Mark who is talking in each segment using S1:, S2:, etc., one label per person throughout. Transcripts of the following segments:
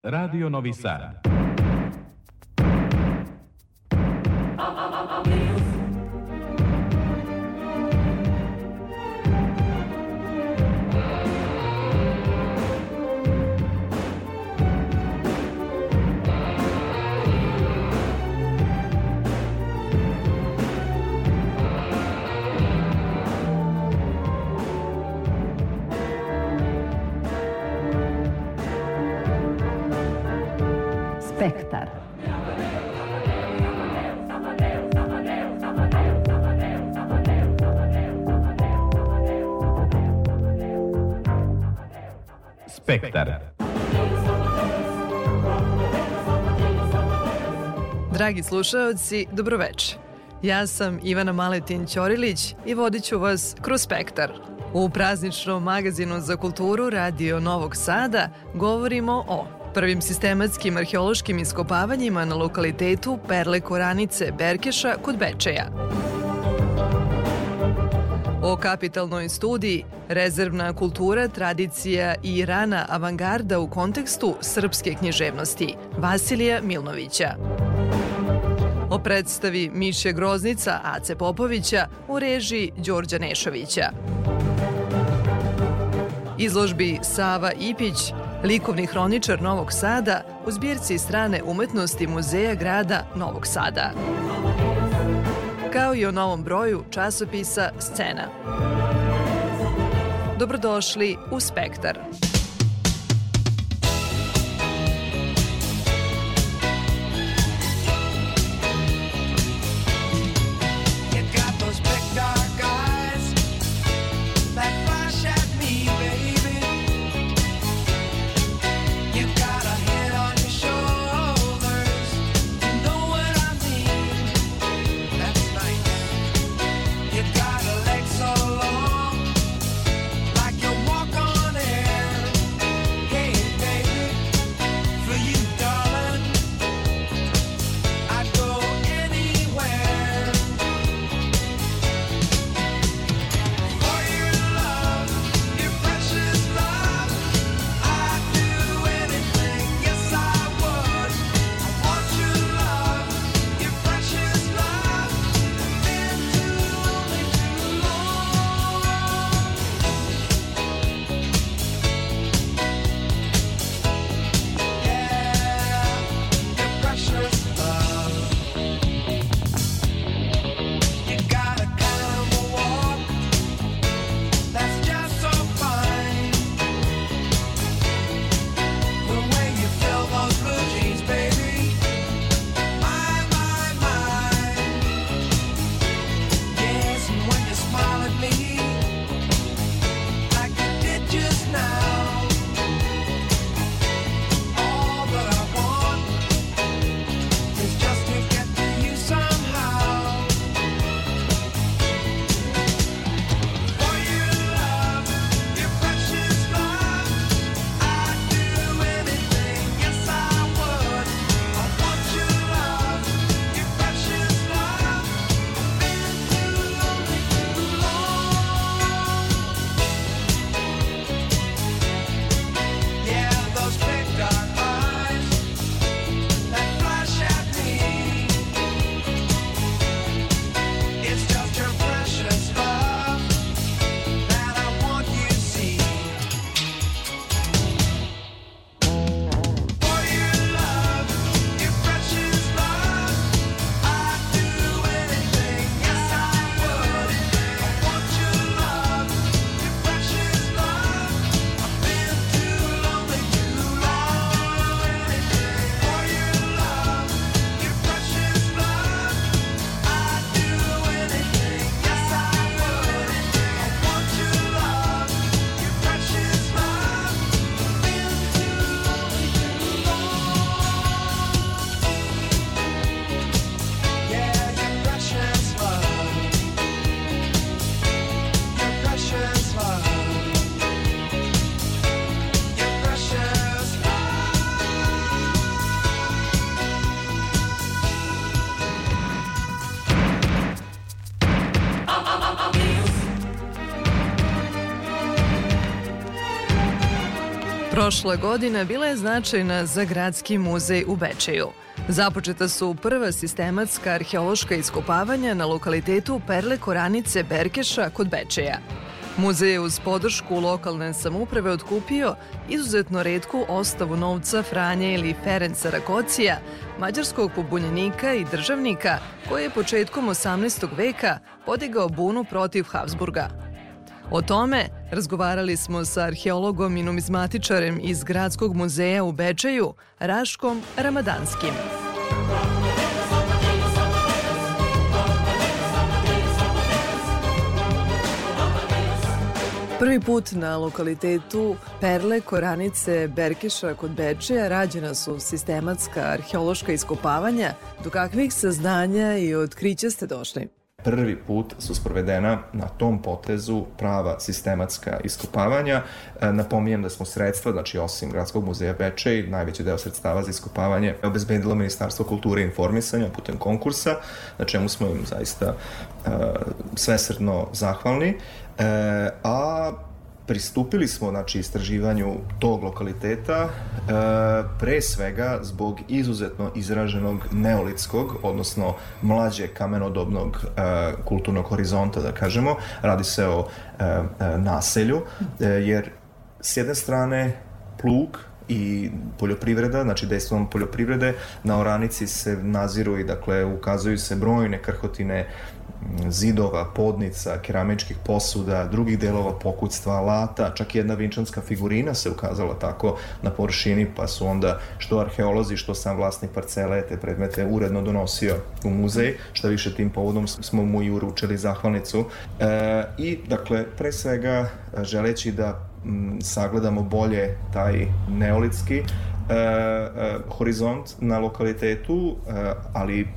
S1: Radio Novi Sad.
S2: Spektar.
S3: Dragi slušaoci, dobroveče. Ja sam Ivana Maletin Ćorilić i vodit ću vas kroz Spektar. U prazničnom magazinu za kulturu Radio Novog Sada govorimo o prvim sistematskim arheološkim iskopavanjima na lokalitetu Perle Koranice Berkeša kod Bečeja. O kapitalnoj studiji Rezervna kultura, tradicija i rana avangarda u kontekstu srpske književnosti Vasilija Milnovića. O predstavi Miše Groznica Ace Popovića u režiji Đorđa Nešovića. Izložbi Sava Ipić, likovni hroničar Novog Sada u zbirci strane umetnosti Muzeja grada Novog Sada. Kao i o novom broju časopisa Scena. Dobrodošli u Spektar.
S4: You
S3: Prošla godina bila je značajna za Gradski muzej u Bečeju. Započeta su prva sistematska arheološka iskopavanja na lokalitetu Perle Koranice Berkeša kod Bečeja. Muzej je uz podršku lokalne samuprave otkupio izuzetno redku ostavu novca Franje ili Ferenca Rakocija, mađarskog pobunjenika i državnika koji je početkom 18. veka podigao bunu protiv Habsburga. O tome razgovarali smo sa arheologom i numizmatičarem iz Gradskog muzeja u Bečeju, Raškom Ramadanskim. Prvi put na lokalitetu Perle Koranice Berkeša kod Bečeja rađena su sistematska arheološka iskopavanja. Do kakvih saznanja i otkrića ste došli?
S2: Prvi put su sprovedena na tom potezu prava sistematska iskopavanja. E, napominjem da smo sredstva, znači osim Gradskog muzeja Bečej, najveći deo sredstava za iskopavanje obezbedilo Ministarstvo kulture i informisanja putem konkursa, na čemu smo im zaista e, svesrdno zahvalni. E, a pristupili smo znači istraživanju tog lokaliteta e, pre svega zbog izuzetno izraženog neolitskog, odnosno mlađe kamenodobnog e, kulturnog horizonta, da kažemo. Radi se o e, e, naselju, e, jer s jedne strane plug i poljoprivreda, znači dejstvom poljoprivrede, na oranici se naziru i dakle ukazuju se brojne krhotine zidova, podnica, keramičkih posuda, drugih delova pokućstva, alata, čak jedna vinčanska figurina se ukazala tako na površini, pa su onda što arheolozi, što sam vlasnik parcele te predmete uredno donosio u muzej, šta više tim povodom smo mu i uručili zahvalnicu. E, I, dakle, pre svega, želeći da m, sagledamo bolje taj neolitski e, e, horizont na lokalitetu, e, ali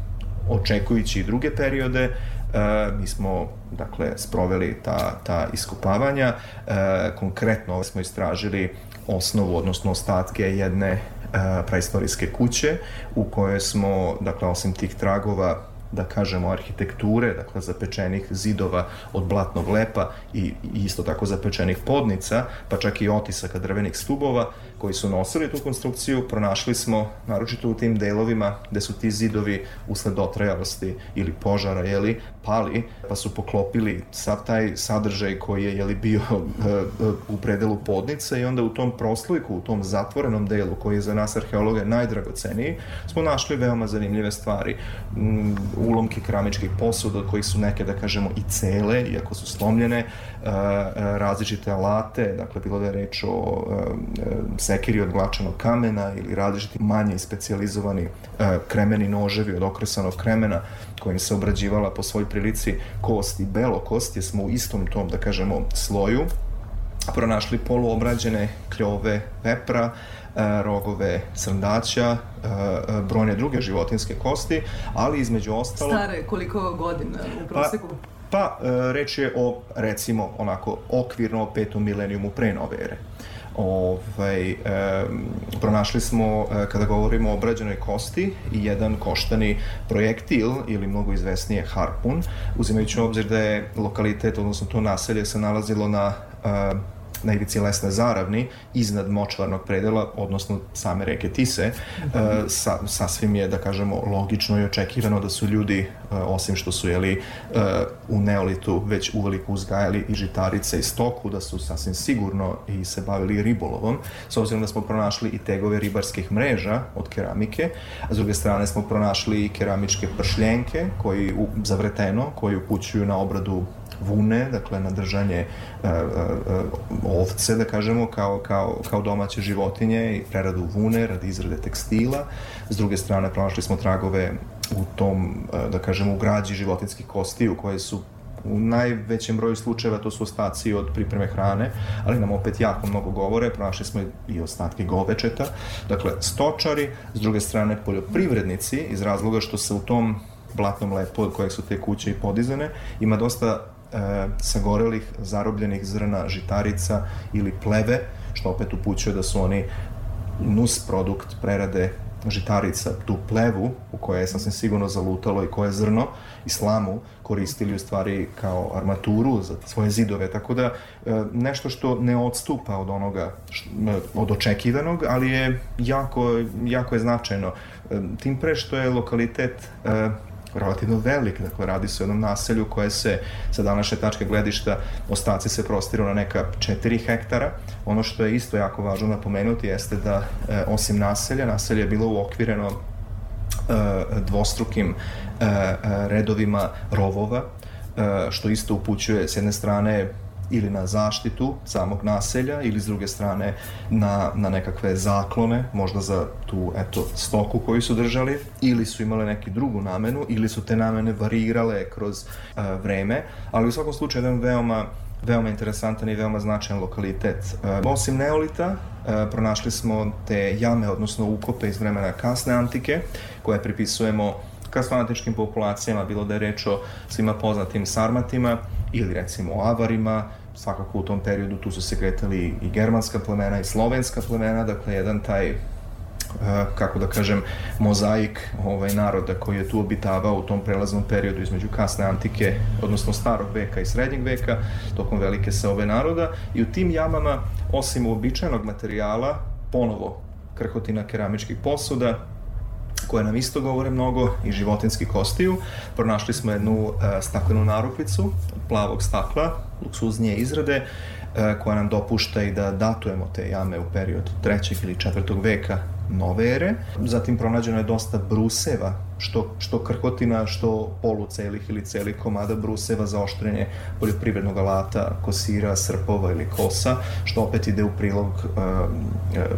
S2: očekujući i druge periode, E, mi smo dakle sproveli ta, ta iskopavanja. E, konkretno smo istražili osnovu, odnosno ostatke jedne e, praistorijske kuće u kojoj smo, dakle, osim tih tragova da kažemo arhitekture, dakle zapečenih zidova od blatnog lepa i isto tako zapečenih podnica, pa čak i otisaka drvenih stubova koji su nosili tu konstrukciju, pronašli smo, naročito u tim delovima gde su ti zidovi usled dotrajalosti ili požara, jeli, pali, pa su poklopili sav taj sadržaj koji je jeli, bio u predelu podnice i onda u tom proslojku, u tom zatvorenom delu koji je za nas arheologe najdragoceniji, smo našli veoma zanimljive stvari. Mm, ulomke keramičkih posuda od kojih su neke, da kažemo, i cele, iako su slomljene, različite alate, dakle, bilo da je reč o sekiri od glačanog kamena ili različiti manje specializovani kremeni noževi od okresanog kremena kojim se obrađivala po svoj prilici kost i belo kost, jer smo u istom tom, da kažemo, sloju pronašli poluobrađene kljove vepra, rogove srndaća, brojne druge životinske kosti, ali između ostalo...
S3: Stare koliko godina u proseku?
S2: Pa, pa reč je o, recimo, onako, okvirno petom milenijumu pre nove ere. Ovaj, e, pronašli smo, e, kada govorimo o obrađenoj kosti, jedan koštani projektil, ili mnogo izvesnije harpun, uzimajući u obzir da je lokalitet, odnosno to naselje se nalazilo na e, na ivici Lesne Zaravni, iznad močvarnog predela, odnosno same reke Tise, e, sa, sasvim je, da kažemo, logično i očekivano da su ljudi, e, osim što su jeli e, u neolitu već uveliko uzgajali i žitarice i stoku, da su sasvim sigurno i se bavili ribolovom, s obzirom da smo pronašli i tegove ribarskih mreža od keramike, a s druge strane smo pronašli i keramičke pršljenke koji, u, zavreteno, koji upućuju na obradu vune, dakle na držanje uh, uh, ovce, da kažemo, kao, kao, kao domaće životinje i preradu vune radi izrade tekstila. S druge strane, pronašli smo tragove u tom, uh, da kažemo, u građi životinskih kostiju koje su u najvećem broju slučajeva to su ostaci od pripreme hrane, ali nam opet jako mnogo govore, pronašli smo i ostatke govečeta, dakle stočari, s druge strane poljoprivrednici, iz razloga što se u tom blatnom lepu od kojeg su te kuće i podizane, ima dosta e, sagorelih, zarobljenih zrna, žitarica ili pleve, što opet upućuje da su oni nus produkt prerade žitarica, tu plevu u kojoj je sasvim sigurno zalutalo i koje zrno i slamu koristili u stvari kao armaturu za svoje zidove, tako da e, nešto što ne odstupa od onoga od očekivanog, ali je jako, jako je značajno. E, Tim pre što je lokalitet e, relativno velik, dakle radi se o jednom naselju koje se sa današnje tačke gledišta ostaci se prostiru na neka 4 hektara. Ono što je isto jako važno napomenuti jeste da e, osim naselja, naselje je bilo uokvireno e, dvostrukim e, redovima rovova, što isto upućuje s jedne strane ili na zaštitu samog naselja ili s druge strane na, na nekakve zaklone, možda za tu eto, stoku koju su držali ili su imale neki drugu namenu ili su te namene varirale kroz uh, vreme, ali u svakom slučaju jedan veoma veoma interesantan i veoma značajan lokalitet. E, osim neolita, e, pronašli smo te jame, odnosno ukope iz vremena kasne antike, koje pripisujemo kasnoantičkim populacijama, bilo da je reč o svima poznatim sarmatima ili recimo avarima, svakako u tom periodu tu su se kretali i germanska plemena i slovenska plemena, dakle jedan taj Uh, kako da kažem, mozaik ovaj, naroda koji je tu obitavao u tom prelaznom periodu između kasne antike, odnosno starog veka i srednjeg veka, tokom velike seobe naroda i u tim jamama, osim uobičajenog materijala, ponovo krhotina keramičkih posuda, koje nam isto govore mnogo i životinski kostiju. Pronašli smo jednu uh, staklenu narukvicu plavog stakla, luksuznije izrade, uh, koja nam dopušta i da datujemo te jame u period 3. ili 4. veka nove ere. Zatim pronađeno je dosta bruseva, što, što krhotina, što polucelih ili celih komada bruseva za oštrenje poljoprivrednog alata, kosira, srpova ili kosa, što opet ide u prilog uh,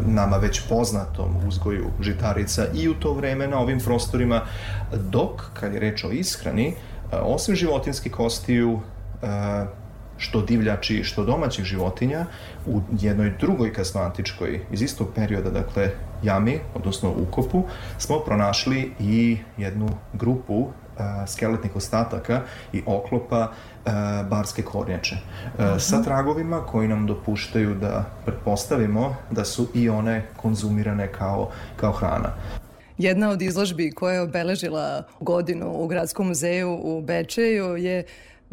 S2: nama već poznatom uzgoju žitarica i u to vreme na ovim prostorima, dok, kad je reč o ishrani, uh, osim životinskih kostiju, uh, što divljači, što domaćih životinja, u jednoj drugoj kasnoantičkoj, iz istog perioda, dakle, jami, odnosno ukopu, smo pronašli i jednu grupu uh, skeletnih ostataka i oklopa uh, barske kornjače. Uh, sa tragovima koji nam dopuštaju da pretpostavimo da su i one konzumirane kao, kao hrana.
S3: Jedna od izložbi koja je obeležila godinu u Gradskom muzeju u Bečeju je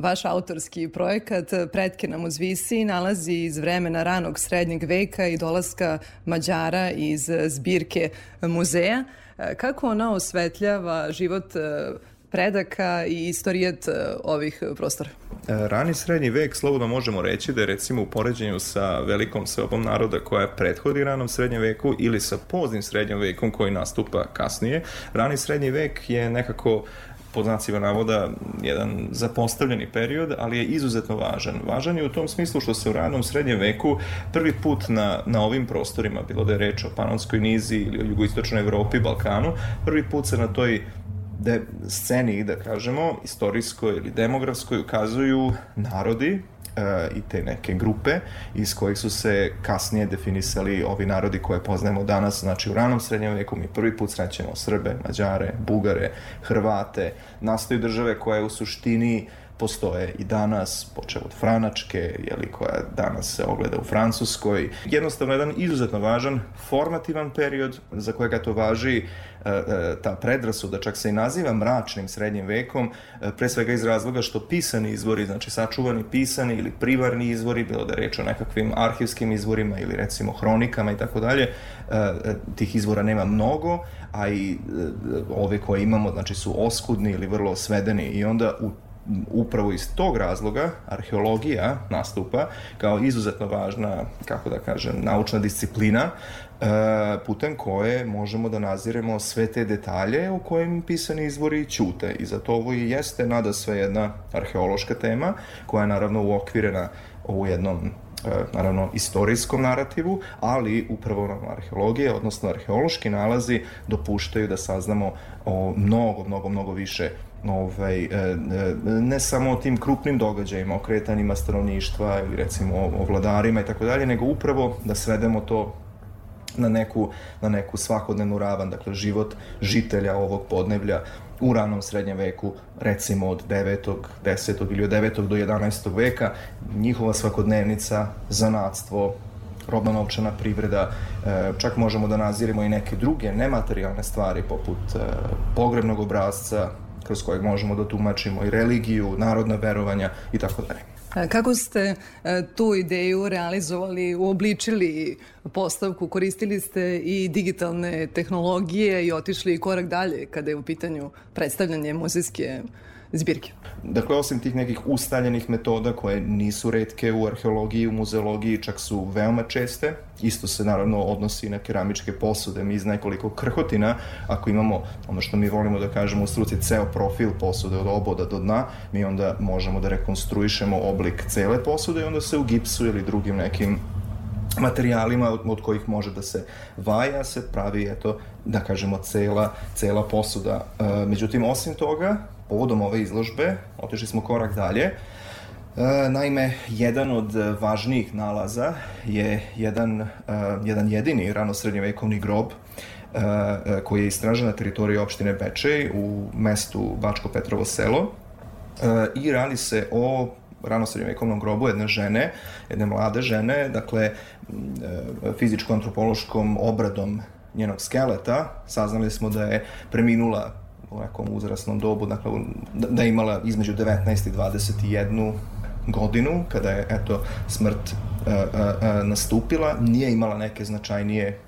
S3: Vaš autorski projekat Pretke nam uzvisi nalazi iz vremena ranog srednjeg veka i dolaska Mađara iz zbirke muzeja. Kako ona osvetljava život e, predaka i istorijet e, ovih prostora?
S2: E, Rani srednji vek, slobodno možemo reći da je recimo u poređenju sa velikom seobom naroda koja prethodi ranom srednjem veku ili sa poznim srednjim vekom koji nastupa kasnije, rani srednji vek je nekako pod znacima navoda jedan zapostavljeni period, ali je izuzetno važan. Važan je u tom smislu što se u ranom srednjem veku prvi put na, na ovim prostorima, bilo da je reč o Panonskoj nizi ili o jugoistočnoj Evropi, Balkanu, prvi put se na toj de, sceni, da kažemo, istorijskoj ili demografskoj ukazuju narodi i te neke grupe iz kojih su se kasnije definisali ovi narodi koje poznajemo danas, znači u ranom srednjem veku mi prvi put srećemo Srbe, Mađare, Bugare, Hrvate, nastaju države koje u suštini postoje i danas, počeo od Franačke, jeli, koja danas se ogleda u Francuskoj. Jednostavno, jedan izuzetno važan formativan period za kojega to važi e, e, ta predrasuda, čak se i naziva mračnim srednjim vekom, e, pre svega iz razloga što pisani izvori, znači sačuvani pisani ili privarni izvori, bilo da reč o nekakvim arhivskim izvorima ili recimo hronikama i tako dalje, tih izvora nema mnogo, a i ove koje imamo, znači su oskudni ili vrlo svedeni i onda u upravo iz tog razloga arheologija nastupa kao izuzetno važna, kako da kažem, naučna disciplina e, putem koje možemo da naziremo sve te detalje u kojim pisani izvori ćute. I zato ovo i jeste nada sve jedna arheološka tema koja je naravno uokvirena u jednom e, naravno istorijskom narativu, ali upravo nam arheologije, odnosno arheološki nalazi dopuštaju da saznamo o mnogo, mnogo, mnogo više ovaj, e, e, ne samo o tim krupnim događajima, o kretanjima stanovništva ili recimo o vladarima i tako dalje, nego upravo da svedemo to na neku, na neku svakodnevnu ravan, dakle život žitelja ovog podneblja u ranom srednjem veku, recimo od 9. 10. ili od 9. do 11. veka, njihova svakodnevnica, zanatstvo, robna novčana privreda, e, čak možemo da nazirimo i neke druge nematerijalne stvari poput pogrebnog obrazca kroz kojeg možemo da tumačimo i religiju, narodna verovanja i tako dalje.
S3: A Kako ste e, tu ideju realizovali, uobličili postavku, koristili ste i digitalne tehnologije i otišli korak dalje kada je u pitanju predstavljanje muzejske zbirke?
S2: Dakle, osim tih nekih ustaljenih metoda koje nisu redke u arheologiji, u muzeologiji, čak su veoma česte, isto se naravno odnosi na keramičke posude. Mi iz nekoliko krhotina, ako imamo ono što mi volimo da kažemo u struci ceo profil posude od oboda do dna, mi onda možemo da rekonstruišemo oblik cele posude i onda se u gipsu ili drugim nekim materijalima od, od kojih može da se vaja, se pravi, eto, da kažemo, cela, cela posuda. E, međutim, osim toga, povodom ove izložbe, otišli smo korak dalje, e, naime, jedan od važnijih nalaza je jedan, e, jedan jedini ranosrednjevekovni grob e, koji je istražen na teritoriji opštine Bečej u mestu Bačko Petrovo selo. I radi se o ranosrednjevekovnom grobu jedne žene, jedne mlade žene, dakle, fizičko-antropološkom obradom njenog skeleta, saznali smo da je preminula u nekom uzrasnom dobu, dakle, da, da je imala između 19 i 21 godinu, kada je, eto, smrt e, e, e, nastupila, nije imala neke značajnije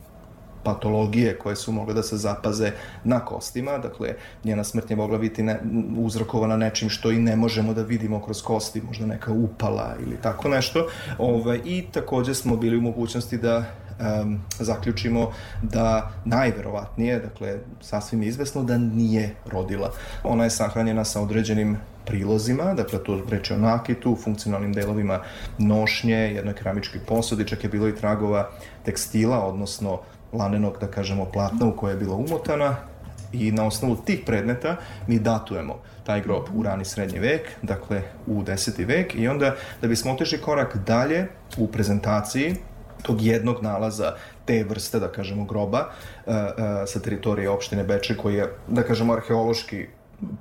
S2: patologije koje su mogle da se zapaze na kostima, dakle njena smrt je mogla biti ne, uzrokovana nečim što i ne možemo da vidimo kroz kosti, možda neka upala ili tako nešto. Ove, I takođe smo bili u mogućnosti da um, zaključimo da najverovatnije, dakle sasvim izvesno da nije rodila. Ona je sahranjena sa određenim prilozima, dakle to reče o nakitu, funkcionalnim delovima nošnje, jednoj keramičkoj posudi, čak je bilo i tragova tekstila, odnosno lanenog, da kažemo, platna u koje je bila umotana i na osnovu tih predmeta mi datujemo taj grob u rani srednji vek, dakle u 10. vek i onda da bismo otišli korak dalje u prezentaciji tog jednog nalaza te vrste, da kažemo, groba uh, uh, sa teritorije opštine Beče koji je, da kažemo, arheološki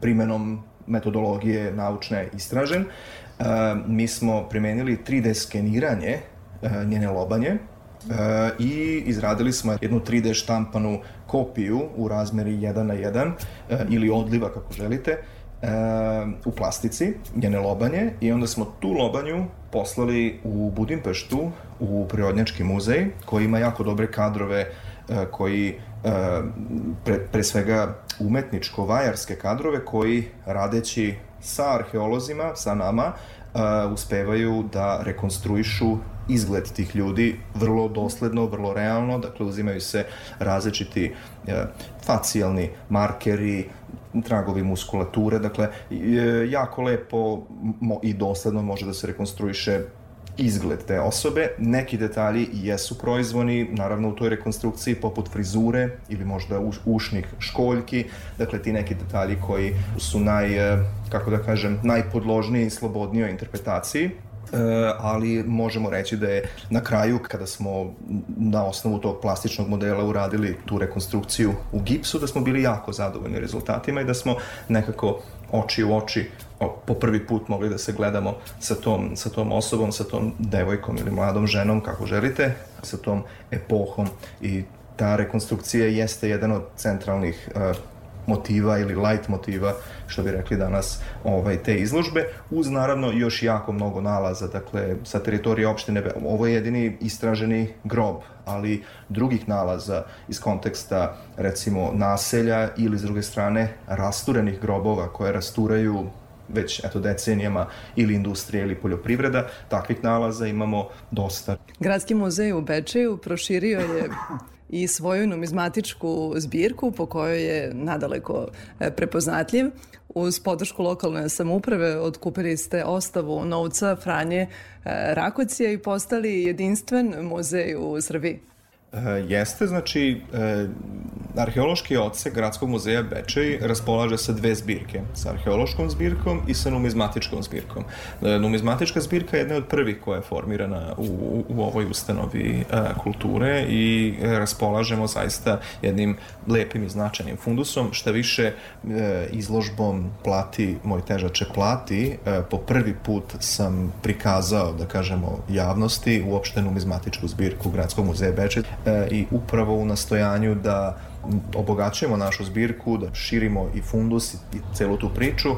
S2: primenom metodologije naučne istražen. Uh, mi smo primenili 3D skeniranje njene lobanje, e, i izradili smo jednu 3D štampanu kopiju u razmeri 1 na 1 e, ili odliva kako želite e, u plastici, njene lobanje i onda smo tu lobanju poslali u Budimpeštu u Prirodnjački muzej koji ima jako dobre kadrove e, koji e, pre, pre svega umetničko-vajarske kadrove koji radeći sa arheolozima, sa nama, uh, uspevaju da rekonstruišu izgled tih ljudi vrlo dosledno, vrlo realno, dakle uzimaju se različiti uh, facijalni markeri, tragovi muskulature, dakle jako lepo i dosledno može da se rekonstruiše izgled te osobe. Neki detalji jesu proizvoni, naravno u toj rekonstrukciji, poput frizure ili možda uš, ušnih školjki, dakle ti neki detalji koji su naj, eh, kako da kažem, najpodložniji i slobodnijoj interpretaciji. E, ali možemo reći da je na kraju kada smo na osnovu tog plastičnog modela uradili tu rekonstrukciju u gipsu da smo bili jako zadovoljni rezultatima i da smo nekako oči u oči po prvi put mogli da se gledamo sa tom, sa tom osobom, sa tom devojkom ili mladom ženom, kako želite, sa tom epohom. I ta rekonstrukcija jeste jedan od centralnih uh, motiva ili light motiva, što bi rekli danas, ovaj, te izložbe, uz naravno još jako mnogo nalaza, dakle, sa teritorije opštine, ovo je jedini istraženi grob, ali drugih nalaza iz konteksta, recimo, naselja ili, s druge strane, rasturenih grobova koje rasturaju već eto decenijama ili industrija ili poljoprivreda, takvih nalaza imamo dosta.
S3: Gradski muzej u Bečeju proširio je i svoju numizmatičku zbirku po kojoj je nadaleko e, prepoznatljiv. Uz podršku lokalne samuprave otkupili ste ostavu novca Franje e, Rakocija i postali jedinstven muzej u Srbiji.
S2: E, jeste, znači, e, arheološki odsek Gradskog muzeja Bečej raspolaže sa dve zbirke, sa arheološkom zbirkom i sa numizmatičkom zbirkom. E, numizmatička zbirka je jedna od prvih koja je formirana u, u, u ovoj ustanovi e, kulture i raspolažemo zaista jednim lepim i značajnim fundusom, šta više e, izložbom Plati, moj težače plati, e, po prvi put sam prikazao, da kažemo, javnosti uopšte numizmatičku zbirku Gradskog muzeja Bečej i upravo u nastojanju da obogaćujemo našu zbirku, da širimo i fundus i, i celu tu priču, e,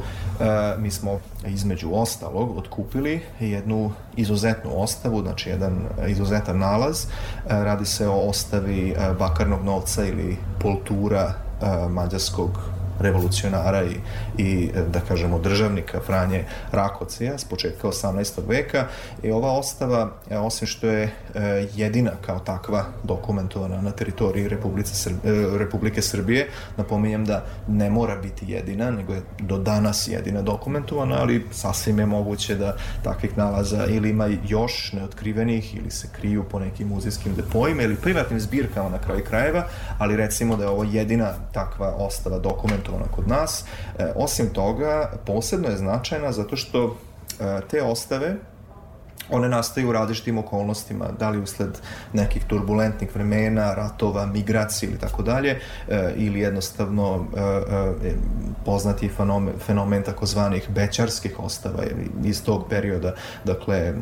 S2: mi smo između ostalog otkupili jednu izuzetnu ostavu, znači jedan izuzetan nalaz. E, radi se o ostavi e, bakarnog novca ili poltura e, mađarskog revolucionara i, i da kažemo državnika Franje Rakocija s početka 18. veka i ova ostava e, osim što je e, jedina kao takva dokumentovana na teritoriji Republike, Srbije, Republike Srbije napominjem da ne mora biti jedina nego je do danas jedina dokumentovana ali sasvim je moguće da takvih nalaza ili ima još neotkrivenih ili se kriju po nekim muzejskim depojima ili privatnim zbirkama na kraju krajeva ali recimo da je ovo jedina takva ostava dokumentovana kod nas. E, osim toga, posebno je značajna zato što e, te ostave one nastaju u različitim okolnostima, da li usled nekih turbulentnih vremena, ratova, migracije ili tako dalje, e, ili jednostavno e, poznati fenomen, fenomen takozvanih bećarskih ostava iz tog perioda, dakle,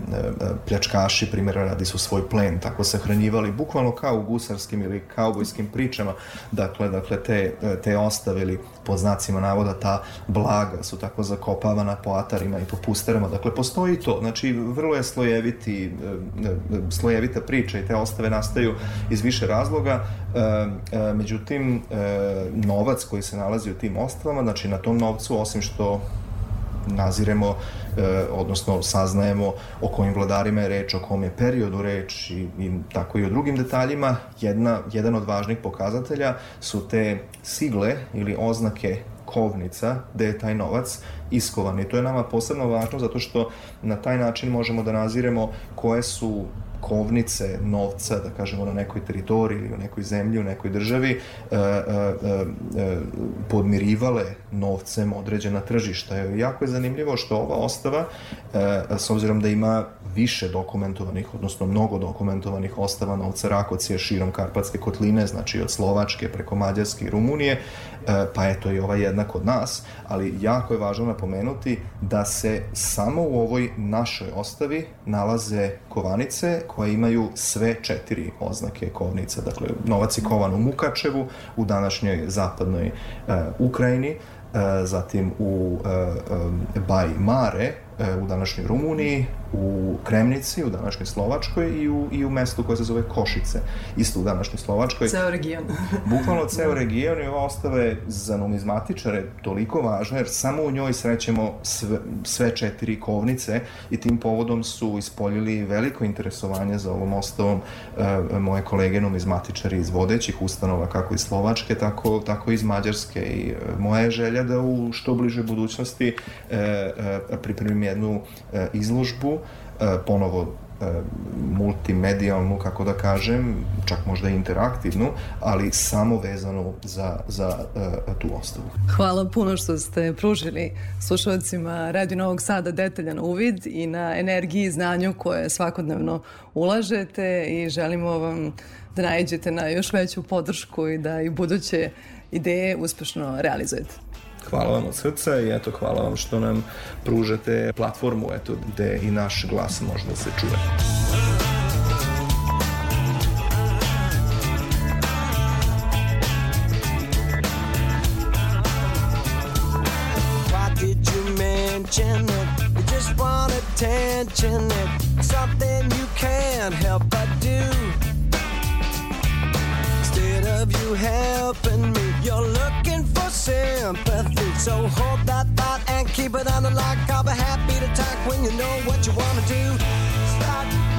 S2: pljačkaši, primjera radi su svoj plen tako sahranjivali, bukvalno kao u gusarskim ili kaubojskim pričama, dakle, dakle te, te ostave ili po znacima navoda ta blaga su tako zakopavana po atarima i po pusterama, dakle, postoji to, znači, vrlo je slojeviti, e, e, slojevita priča i te ostave nastaju iz više razloga. E, međutim, novac koji se nalazi u tim ostavama, znači na tom novcu, osim što naziremo, odnosno saznajemo o kojim vladarima je reč, o kom je periodu reč i, i tako i o drugim detaljima, jedna, jedan od važnih pokazatelja su te sigle ili oznake kovnica gde je taj novac iskovan. I to je nama posebno važno zato što na taj način možemo da naziremo koje su kovnice novca, da kažemo na nekoj teritoriji ili u nekoj zemlji, u nekoj državi e, e, e, podmirivale novcem određena tržišta. Jako je zanimljivo što ova ostava, e, s obzirom da ima više dokumentovanih, odnosno mnogo dokumentovanih ostava novca Rakocije širom Karpatske kotline, znači od Slovačke preko Mađarske i Rumunije, e, pa eto i ova jedna kod nas, ali jako je važno napomenuti da se samo u ovoj našoj ostavi nalaze kovanice koje imaju sve četiri oznake kovnica. Dakle, novac je kovan u Mukačevu, u današnjoj zapadnoj e, Ukrajini, e, zatim u e, Baj Mare, u današnjoj Rumuniji, u Kremnici, u današnjoj Slovačkoj i u, i u mestu koje se zove Košice, isto u današnjoj Slovačkoj.
S3: Ceo region.
S2: Bukvalno ceo region i ova ostava je za numizmatičare toliko važna jer samo u njoj srećemo sve, sve četiri kovnice i tim povodom su ispoljili veliko interesovanje za ovom ostavom e, moje kolege numizmatičari iz vodećih ustanova kako iz Slovačke, tako, tako iz Mađarske i e, moja je želja da u što bliže budućnosti e, e, pripremim jednu e, izložbu ponovo e, multimedijalnu, kako da kažem, čak možda interaktivnu, ali samo vezanu za, za uh, tu ostavu.
S3: Hvala puno što ste pružili slušalcima Radio Novog Sada detaljan uvid i na energiji i znanju koje svakodnevno ulažete i želimo vam da najđete na još veću podršku i da i buduće ideje uspešno realizujete.
S2: Hvala vam od srca i eto hvala vam što nam pružate platformu eto gde i naš glas može da se čuje.
S4: You just want attention. It's something you can't help but do. You helping me, you're looking for sympathy. So hold that thought and keep it on the lock. I'll be happy to talk when you know what you want to do. Start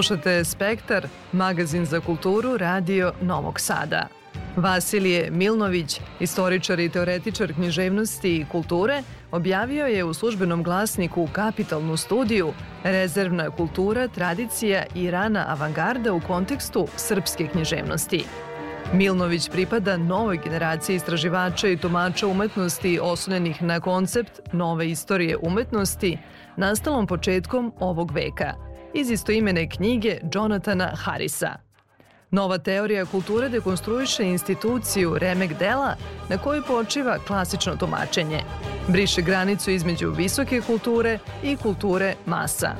S3: Slušate Spektar, magazin za kulturu Radio Novog Sada. Vasilije Milnović, istoričar i teoretičar književnosti i kulture, objavio je u službenom glasniku Kapitalnu studiju Rezervna kultura, tradicija i rana avangarda u kontekstu srpske književnosti. Milnović pripada novoj generaciji istraživača i tumača umetnosti oslonjenih na koncept nove istorije umetnosti, nastalom početkom ovog veka, iz istoimene knjige Jonathana Harrisa. Nova teorija kulture dekonstruiše instituciju remek dela na kojoj počiva klasično tumačenje. Briše granicu između visoke kulture i kulture masa.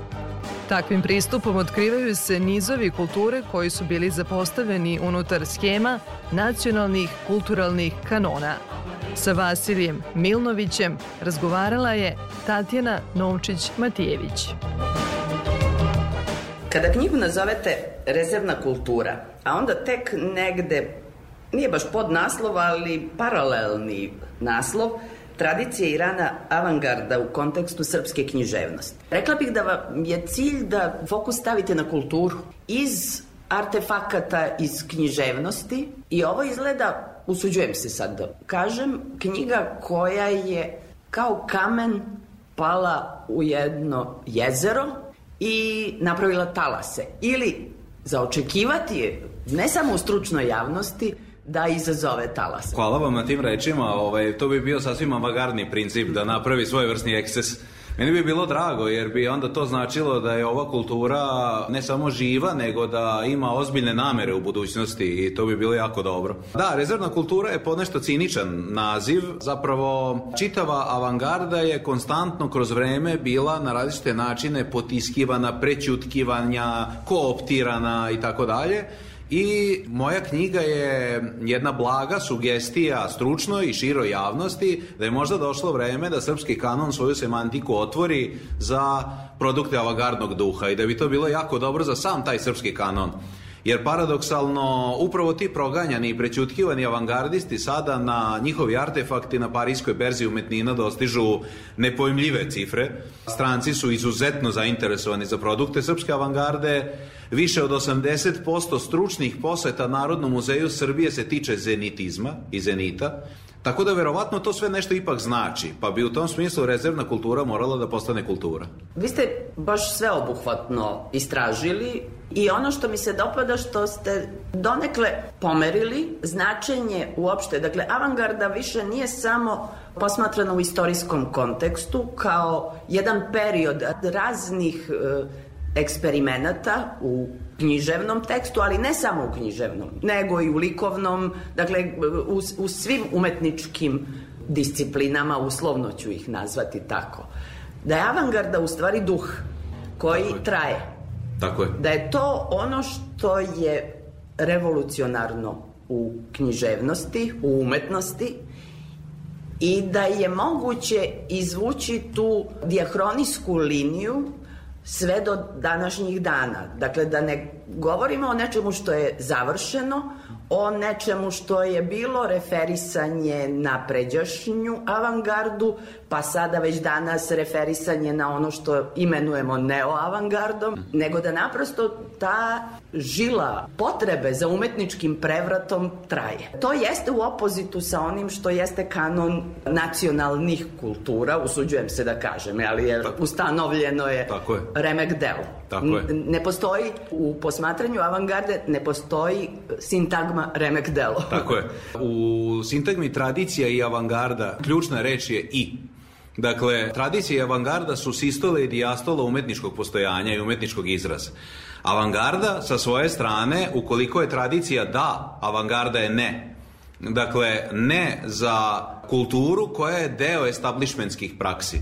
S3: Takvim pristupom otkrivaju se nizovi kulture koji su bili zapostavljeni unutar schema nacionalnih kulturalnih kanona. Sa Vasilijem Milnovićem razgovarala je Tatjana Novčić-Matijević.
S5: Kada knjigu nazovete rezervna kultura, a onda tek negde, nije baš pod naslov, ali paralelni naslov, tradicija i rana avangarda u kontekstu srpske književnosti. Rekla bih da vam je cilj da fokus stavite na kulturu iz artefakata iz književnosti i ovo izgleda, usuđujem se sad da kažem, knjiga koja je kao kamen pala u jedno jezero i napravila talase. Ili za očekivati je, ne samo u stručnoj javnosti, da izazove talas.
S6: Hvala vam na tim rečima, ovaj, to bi bio sasvim avangardni princip da napravi svoj vrstni ekses. Meni bi bilo drago jer bi onda to značilo da je ova kultura ne samo živa, nego da ima ozbiljne namere u budućnosti i to bi bilo jako dobro. Da, rezervna kultura je ponešto ciničan naziv. Zapravo, čitava avangarda je konstantno kroz vreme bila na različite načine potiskivana, prećutkivanja, kooptirana i tako dalje. I moja knjiga je jedna blaga sugestija stručnoj i široj javnosti da je možda došlo vreme da srpski kanon svoju semantiku otvori za produkte avangardnog duha i da bi to bilo jako dobro za sam taj srpski kanon. Jer paradoksalno, upravo ti proganjani i prećutkivani avangardisti sada na njihovi artefakti na parijskoj berzi umetnina dostižu nepojmljive cifre. Stranci su izuzetno zainteresovani za produkte srpske avangarde. Više od 80% stručnih poseta Narodnom muzeju Srbije se tiče zenitizma i zenita. Tako da verovatno to sve nešto ipak znači, pa bi u tom smislu rezervna kultura morala da postane kultura.
S5: Vi ste baš sveobuhvatno istražili i ono što mi se dopada što ste donekle pomerili značenje uopšte. Dakle, avangarda više nije samo posmatrana u istorijskom kontekstu kao jedan period raznih e, eksperimenata u književnom tekstu, ali ne samo u književnom, nego i u likovnom, dakle u, u svim umetničkim disciplinama, uslovno ću ih nazvati tako. Da je avangarda u stvari duh koji
S6: Tako je.
S5: traje.
S6: Tako je.
S5: Da je to ono što je revolucionarno u književnosti, u umetnosti i da je moguće izvući tu diahronijsku liniju sve do današnjih dana. Dakle, da ne govorimo o nečemu što je završeno, o nečemu što je bilo referisanje na pređašnju avangardu, pa sada već danas referisanje na ono što imenujemo neoavangardom, nego da naprosto ta žila potrebe za umetničkim prevratom traje. To jeste u opozitu sa onim što jeste kanon nacionalnih kultura, usuđujem se da kažem, ali je ustanovljeno je,
S6: Tako je.
S5: remek delo.
S6: Tako je.
S5: Ne postoji u posmatranju avangarde, ne postoji sintagma remek delo.
S6: Tako je. U sintagmi tradicija i avangarda ključna reč je i. Dakle, tradicija i avangarda su sistole i dijastola umetničkog postojanja i umetničkog izraza. Avangarda sa svoje strane, ukoliko je tradicija da, avangarda je ne. Dakle, ne za kulturu koja je deo establishmentskih praksi.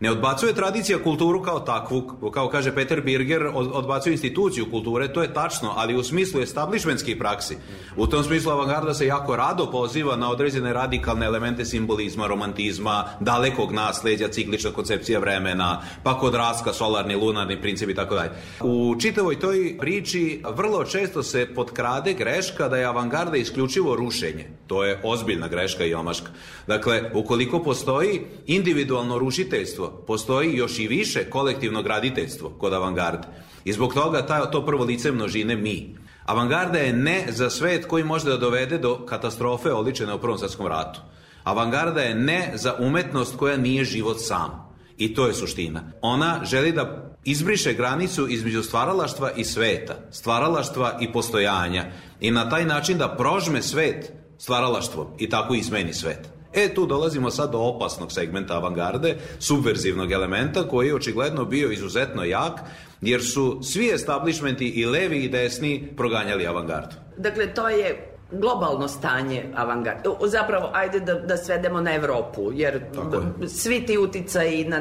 S6: Ne odbacuje tradicija kulturu kao takvu, kao kaže Peter Birger, od- odbacuje instituciju kulture, to je tačno, ali u smislu establishmentskih praksi. U tom smislu avangarda se jako rado poziva na određene radikalne elemente simbolizma, romantizma, dalekog nasleđa, ciklična koncepcija vremena, pa kod raska, solarni, lunarni princip i tako dalje. U čitavoj toj priči vrlo često se potkrade greška da je avangarda isključivo rušenje. To je ozbiljna greška i omaška. Dakle, ukoliko postoji individualno rušiteljstvo, postoji još i više kolektivno graditeljstvo kod avangarde. I zbog toga ta, to prvo lice množine mi. Avangarda je ne za svet koji može da dovede do katastrofe oličene u Prvom svetskom ratu. Avangarda je ne za umetnost koja nije život sam. I to je suština. Ona želi da izbriše granicu između stvaralaštva i sveta, stvaralaštva i postojanja i na taj način da prožme svet stvaralaštvom i tako izmeni svet. E, tu dolazimo sad do opasnog segmenta avangarde, subverzivnog elementa koji je očigledno bio izuzetno jak, jer su svi establishmenti i levi i desni proganjali avangardu.
S5: Dakle, to je globalno stanje avangarde. O, Zapravo, ajde da, da svedemo na Evropu, jer
S6: je.
S5: svi ti uticaji na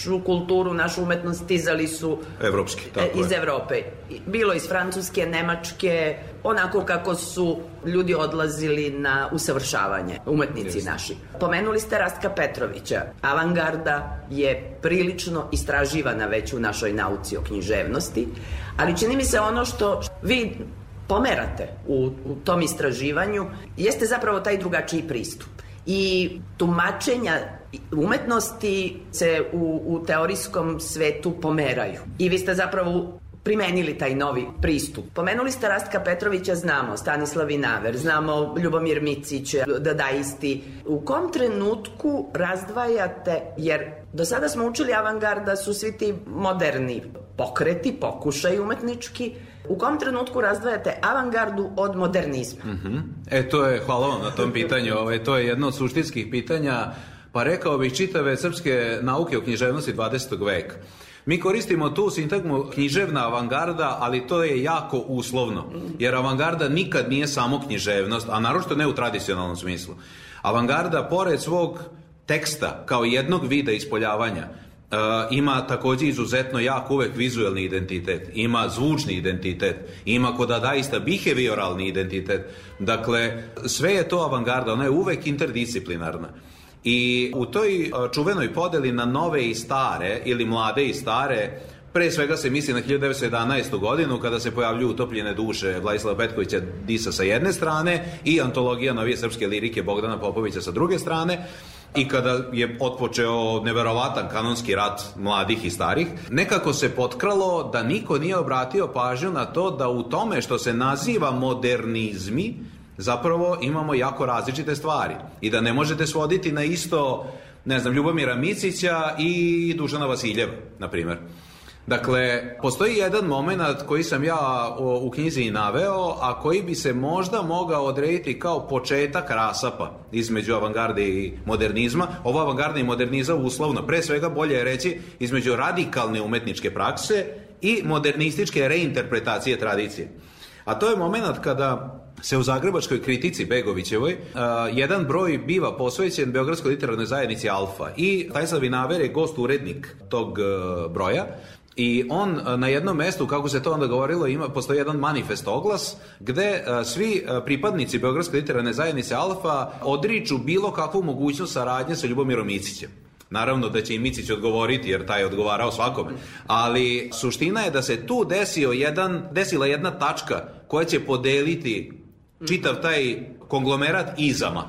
S5: našu kulturu, našu umetnost stizali su
S6: Evropski,
S5: e,
S6: tako
S5: iz
S6: je.
S5: Evrope. Bilo iz Francuske, Nemačke, onako kako su ljudi odlazili na usavršavanje, umetnici
S6: Jeste.
S5: naši. Pomenuli ste Rastka Petrovića. Avangarda je prilično istraživana već u našoj nauci o književnosti, ali čini mi se ono što vi pomerate u, u tom istraživanju jeste zapravo taj drugačiji pristup. I tumačenja umetnosti se u, u teorijskom svetu pomeraju. I vi ste zapravo primenili taj novi pristup. Pomenuli ste Rastka Petrovića, znamo, Stanislav Vinaver, znamo Ljubomir Micić, dadaisti. U kom trenutku razdvajate, jer do sada smo učili avangarda su svi ti moderni pokreti, pokušaj umetnički, u kom trenutku razdvajate avangardu od modernizma?
S6: E, to je, hvala vam na tom pitanju, ovaj, to je jedno od suštinskih pitanja, pa rekao bih čitave srpske nauke o književnosti 20. veka. Mi koristimo tu sintagmu književna avangarda, ali to je jako uslovno, jer avangarda nikad nije samo književnost, a naročito ne u tradicionalnom smislu. Avangarda, pored svog teksta, kao jednog vida ispoljavanja, Uh, ima takođe izuzetno jak uvek vizuelni identitet, ima zvučni identitet, ima kod dadaista behavioralni identitet. Dakle, sve je to avangarda, ona je uvek interdisciplinarna. I u toj uh, čuvenoj podeli na nove i stare, ili mlade i stare, Pre svega se misli na 1911. godinu kada se pojavljuju utopljene duše Vladislava Petkovića Disa sa jedne strane i antologija novije srpske lirike Bogdana Popovića sa druge strane i kada je otpočeo neverovatan kanonski rat mladih i starih, nekako se potkralo da niko nije obratio pažnju na to da u tome što se naziva modernizmi zapravo imamo jako različite stvari i da ne možete svoditi na isto ne znam, Ljubomira Micića i Dušana Vasiljeva, na primjer. Dakle, postoji jedan moment koji sam ja u knjizi naveo, a koji bi se možda mogao odrediti kao početak rasapa između avangarde i modernizma. Ovo avangarda i modernizam uslovno, pre svega bolje je reći između radikalne umetničke prakse i modernističke reinterpretacije tradicije. A to je moment kada se u Zagrebačkoj kritici Begovićevoj uh, jedan broj biva posvećen Beogradskoj literarnoj zajednici Alfa i Tajslav Vinaver je gost urednik tog uh, broja I on e, na jednom mestu, kako se to onda govorilo, ima, postoji jedan manifest oglas gde a, svi a, pripadnici Beogradske literarne zajednice Alfa odriču bilo kakvu mogućnost saradnje sa Ljubomirom Micićem. Naravno da će i Micić odgovoriti jer taj je odgovarao svakome. Ali suština je da se tu desio jedan, desila jedna tačka koja će podeliti čitav taj konglomerat izama.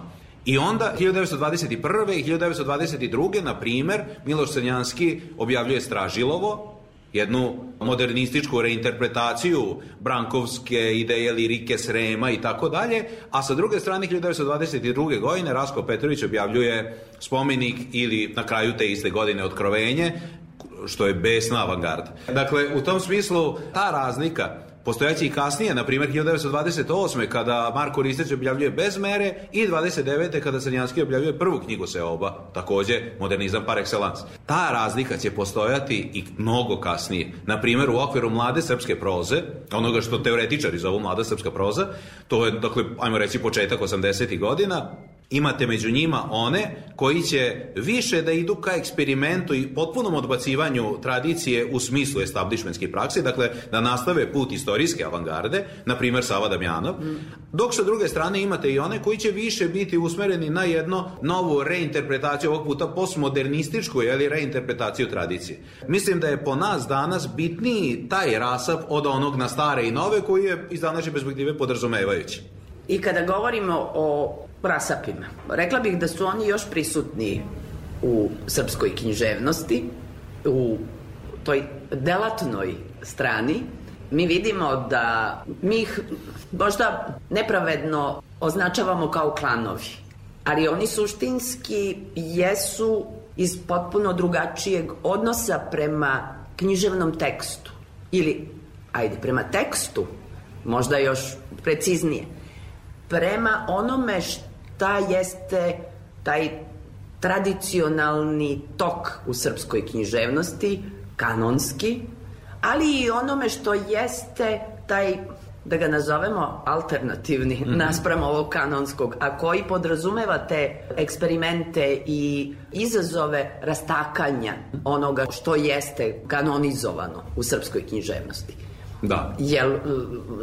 S6: I onda 1921. i 1922. na primer Miloš Crnjanski objavljuje Stražilovo jednu modernističku reinterpretaciju brankovske ideje lirike Srema i tako dalje, a sa druge strane 1922. godine Rasko Petrović objavljuje spomenik ili na kraju te iste godine otkrovenje, što je besna avangarda. Dakle, u tom smislu ta razlika Postojaće i kasnije, na primjer 1928. kada Marko Risteć objavljuje Bez mere i 29. kada Crnjanski objavljuje prvu knjigu Seoba, takođe modernizam par excellence. Ta razlika će postojati i mnogo kasnije. Na primjer u okviru mlade srpske proze, onoga što teoretičari zovu mlada srpska proza, to je, dakle, ajmo reći početak 80. godina, Imate među njima one koji će više da idu ka eksperimentu i potpunom odbacivanju tradicije u smislu establishmentske prakse, dakle da nastave put istorijske avangarde, na primer Sava Damjanov, dok sa druge strane imate i one koji će više biti usmereni na jedno novu reinterpretaciju ovog puta postmodernističku ili reinterpretaciju tradicije. Mislim da je po nas danas bitniji taj rasap od onog na stare i nove koji je iz današnje perspektive podrazumevajući.
S5: I kada govorimo o rasapima. Rekla bih da su oni još prisutni u srpskoj književnosti, u toj delatnoj strani. Mi vidimo da mi ih možda nepravedno označavamo kao klanovi, ali oni suštinski jesu iz potpuno drugačijeg odnosa prema književnom tekstu. Ili, ajde, prema tekstu, možda još preciznije, prema onome što šta jeste taj tradicionalni tok u srpskoj književnosti, kanonski, ali i onome što jeste taj da ga nazovemo alternativni mm -hmm. naspram ovog kanonskog, a koji podrazumeva te eksperimente i izazove rastakanja onoga što jeste kanonizovano u srpskoj književnosti.
S6: Da.
S5: Jel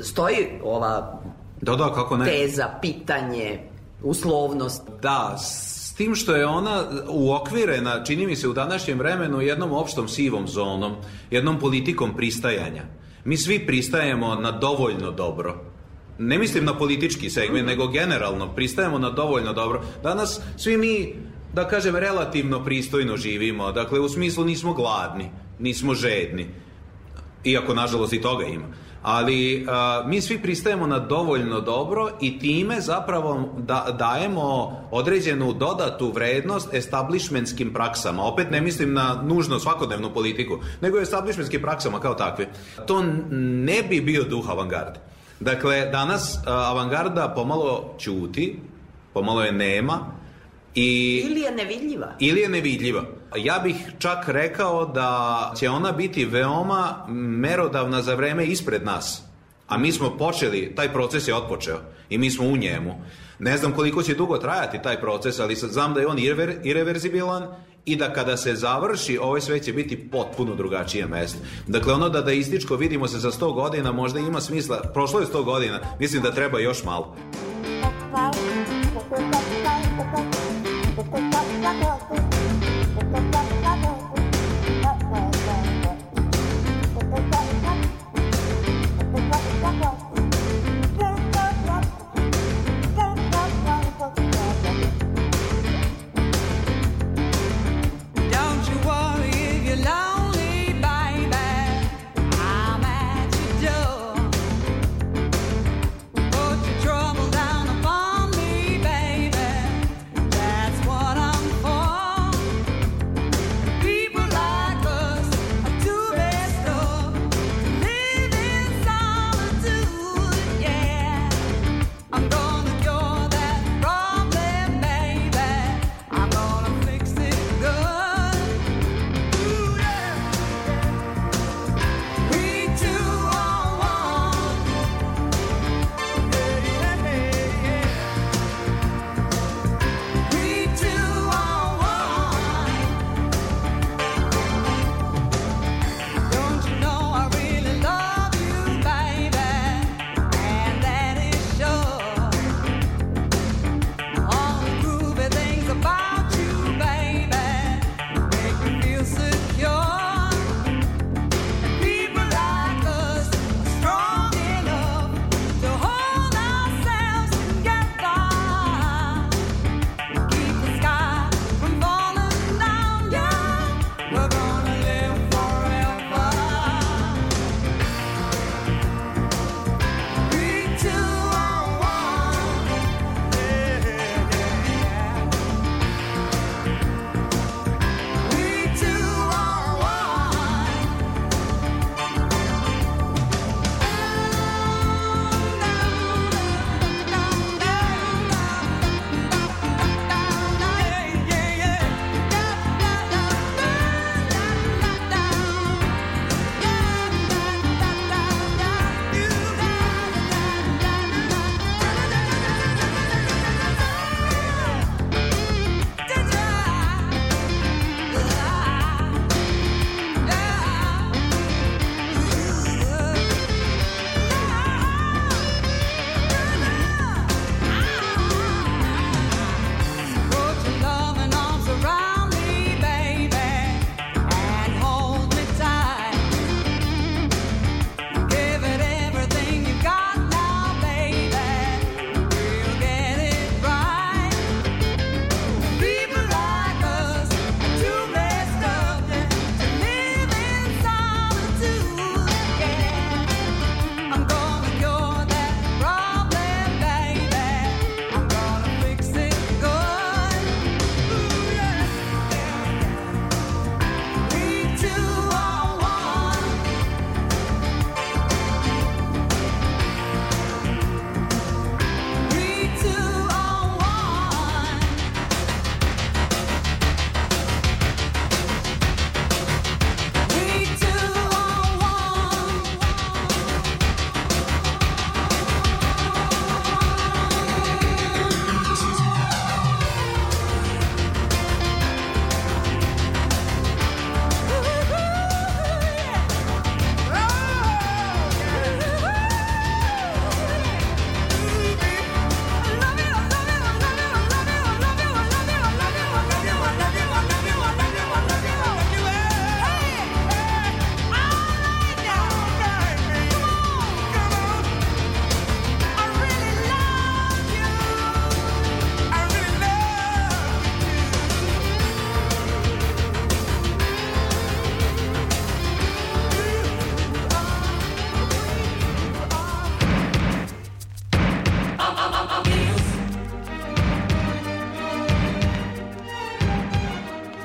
S5: stoji ova
S6: da, da, kako ne.
S5: teza, pitanje, uslovnost.
S6: Da, s tim što je ona uokvirena, čini mi se u današnjem vremenu, jednom opštom sivom zonom, jednom politikom pristajanja. Mi svi pristajemo na dovoljno dobro. Ne mislim na politički segment, nego generalno pristajemo na dovoljno dobro. Danas svi mi, da kažem, relativno pristojno živimo. Dakle, u smislu nismo gladni, nismo žedni. Iako, nažalost, i toga ima ali a, mi svi pristajemo na dovoljno dobro i time zapravo da, dajemo određenu dodatu vrednost establishmentskim praksama. Opet ne mislim na nužno svakodnevnu politiku, nego establishmentskim praksama kao takve. To ne bi bio duh avangarde. Dakle, danas a, avangarda pomalo ćuti, pomalo je nema,
S5: I, ili je nevidljiva.
S6: Ili je nevidljiva. Ja bih čak rekao da će ona biti veoma merodavna za vreme ispred nas. A mi smo počeli, taj proces je otpočeo i mi smo u njemu. Ne znam koliko će dugo trajati taj proces, ali znam da je on irever, ireverzibilan i da kada se završi, ovaj sve će biti potpuno drugačije mesto. Dakle, ono da da ističko vidimo se za 100 godina možda ima smisla, prošlo je 100 godina, mislim da treba još malo. Hvala.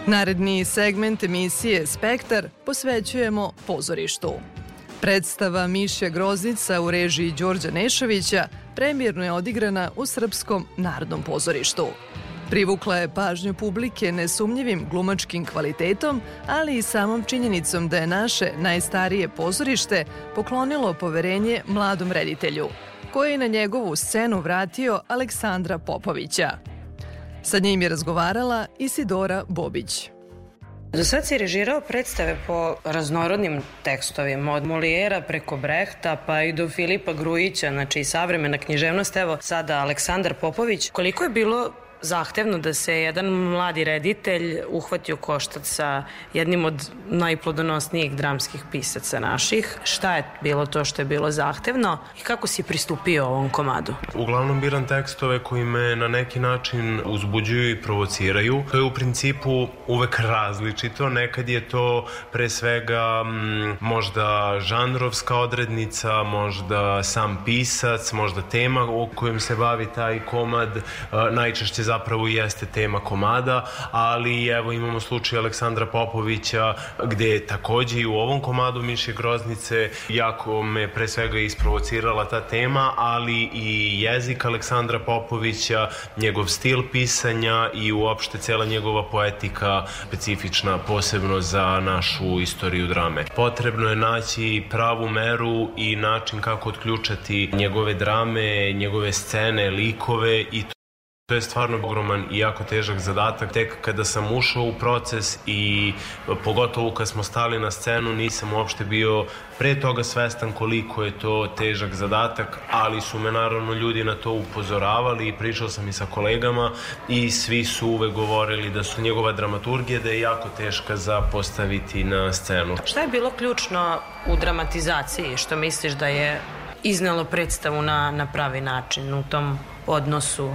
S3: Naredni segment emisije Spektar posvećujemo pozorištu. Predstava Mišja Groznica u režiji Đorđa Nešovića premijerno je odigrana u Srpskom narodnom pozorištu. Privukla je pažnju publike nesumnjivim glumačkim kvalitetom, ali i samom činjenicom da je naše najstarije pozorište poklonilo poverenje mladom reditelju, koji je na njegovu scenu vratio Aleksandra Popovića. Sa njim je razgovarala Isidora Bobić.
S7: Do sad si režirao predstave po raznorodnim tekstovima, od Molijera preko Brehta pa i do Filipa Grujića, znači i savremena književnost, evo sada Aleksandar Popović. Koliko je bilo zahtevno da se jedan mladi reditelj uhvati u koštac sa jednim od najplodonosnijih dramskih pisaca naših. Šta je bilo to što je bilo zahtevno i kako si pristupio ovom komadu?
S8: Uglavnom biram tekstove koji me na neki način uzbuđuju i provociraju. To je u principu uvek različito. Nekad je to pre svega m, mm, možda žanrovska odrednica, možda sam pisac, možda tema o kojom se bavi taj komad. Najčešće zapravo jeste tema komada, ali evo imamo slučaj Aleksandra Popovića gde je takođe i u ovom komadu Miše Groznice jako me pre svega isprovocirala ta tema, ali i jezik Aleksandra Popovića, njegov stil pisanja i uopšte cela njegova poetika specifična posebno za našu istoriju drame. Potrebno je naći pravu meru i način kako otključati njegove drame, njegove scene, likove i To je stvarno ogroman i jako težak zadatak. Tek kada sam ušao u proces i pogotovo kad smo stali na scenu nisam uopšte bio pre toga svestan koliko je to težak zadatak, ali su me naravno ljudi na to upozoravali i pričao sam i sa kolegama i svi su uvek govorili da su njegova dramaturgija da je jako teška za postaviti na scenu.
S7: Šta je bilo ključno u dramatizaciji što misliš da je iznelo predstavu na, na pravi način u tom odnosu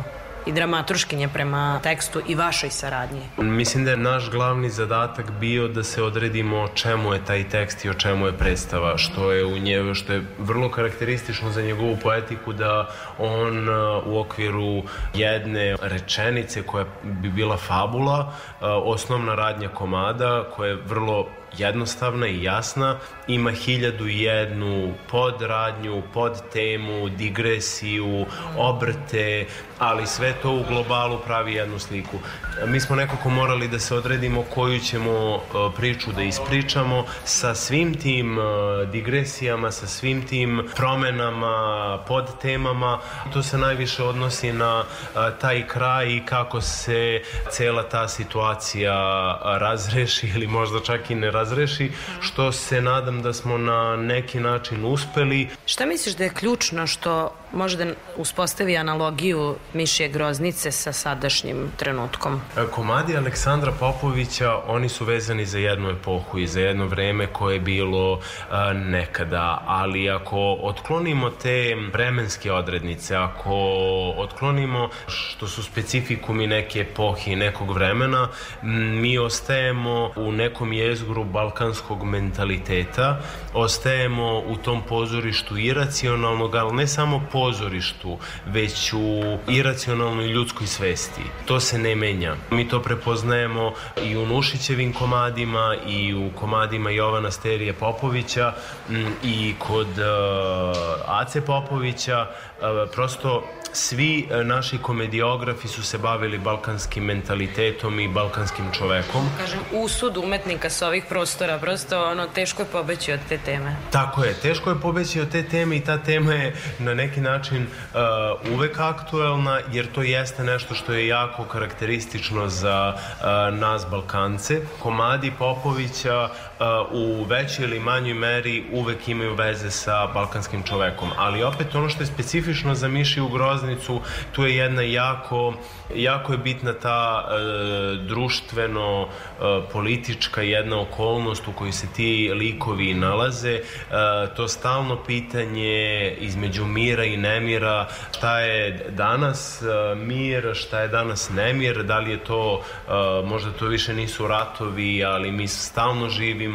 S7: i dramaturškinje prema tekstu i vašoj saradnji?
S8: Mislim da je naš glavni zadatak bio da se odredimo čemu je taj tekst i o čemu je predstava, što je u njeve, što je vrlo karakteristično za njegovu poetiku da on uh, u okviru jedne rečenice koja bi bila fabula, uh, osnovna radnja komada koja je vrlo jednostavna i jasna, ima hiljadu i jednu podradnju, podtemu, digresiju, obrte, ali sve to u globalu pravi jednu sliku. Mi smo nekako morali da se odredimo koju ćemo e, priču da ispričamo sa svim tim e, digresijama, sa svim tim promenama, podtemama. To se najviše odnosi na e, taj kraj i kako se cela ta situacija razreši ili možda čak i ne razreši, što se nadam da smo na neki način uspeli.
S7: Šta misliš da je ključno što može da uspostavi analogiju Mišije Groznice sa sadašnjim trenutkom?
S8: E, komadi Aleksandra Popovića, oni su vezani za jednu epohu i za jedno vreme koje je bilo a, nekada, ali ako otklonimo te vremenske odrednice, ako otklonimo što su specifikumi neke epohe i nekog vremena, mi ostajemo u nekom jezgru balkanskog mentaliteta, ostajemo u tom pozorištu iracionalnog, ali ne samo pozorištu, već u iracionalnoj ljudskoj svesti. To se ne menja. Mi to prepoznajemo i u Nušićevim komadima i u komadima Jovana Sterije Popovića i kod uh, Ace Popovića. Uh, prosto svi e, naši komediografi su se bavili balkanskim mentalitetom i balkanskim čovekom.
S7: Kažem, usud umetnika sa ovih prostora, prosto ono, teško je pobeći od te teme.
S8: Tako je, teško je pobeći od te teme i ta tema je na neki način uh, uvek aktuelna, jer to jeste nešto što je jako karakteristično za uh, nas Balkance. Komadi Popovića uh, u većoj ili manjoj meri uvek imaju veze sa balkanskim čovekom, ali opet ono što je specifično za Miši Ugroz železnicu, tu je jedna jako, jako je bitna ta e, društveno e, politička jedna okolnost u kojoj se ti likovi nalaze, e, to stalno pitanje između mira i nemira, šta je danas mir, šta je danas nemir, da li je to, uh, možda to više nisu ratovi, ali mi stalno živimo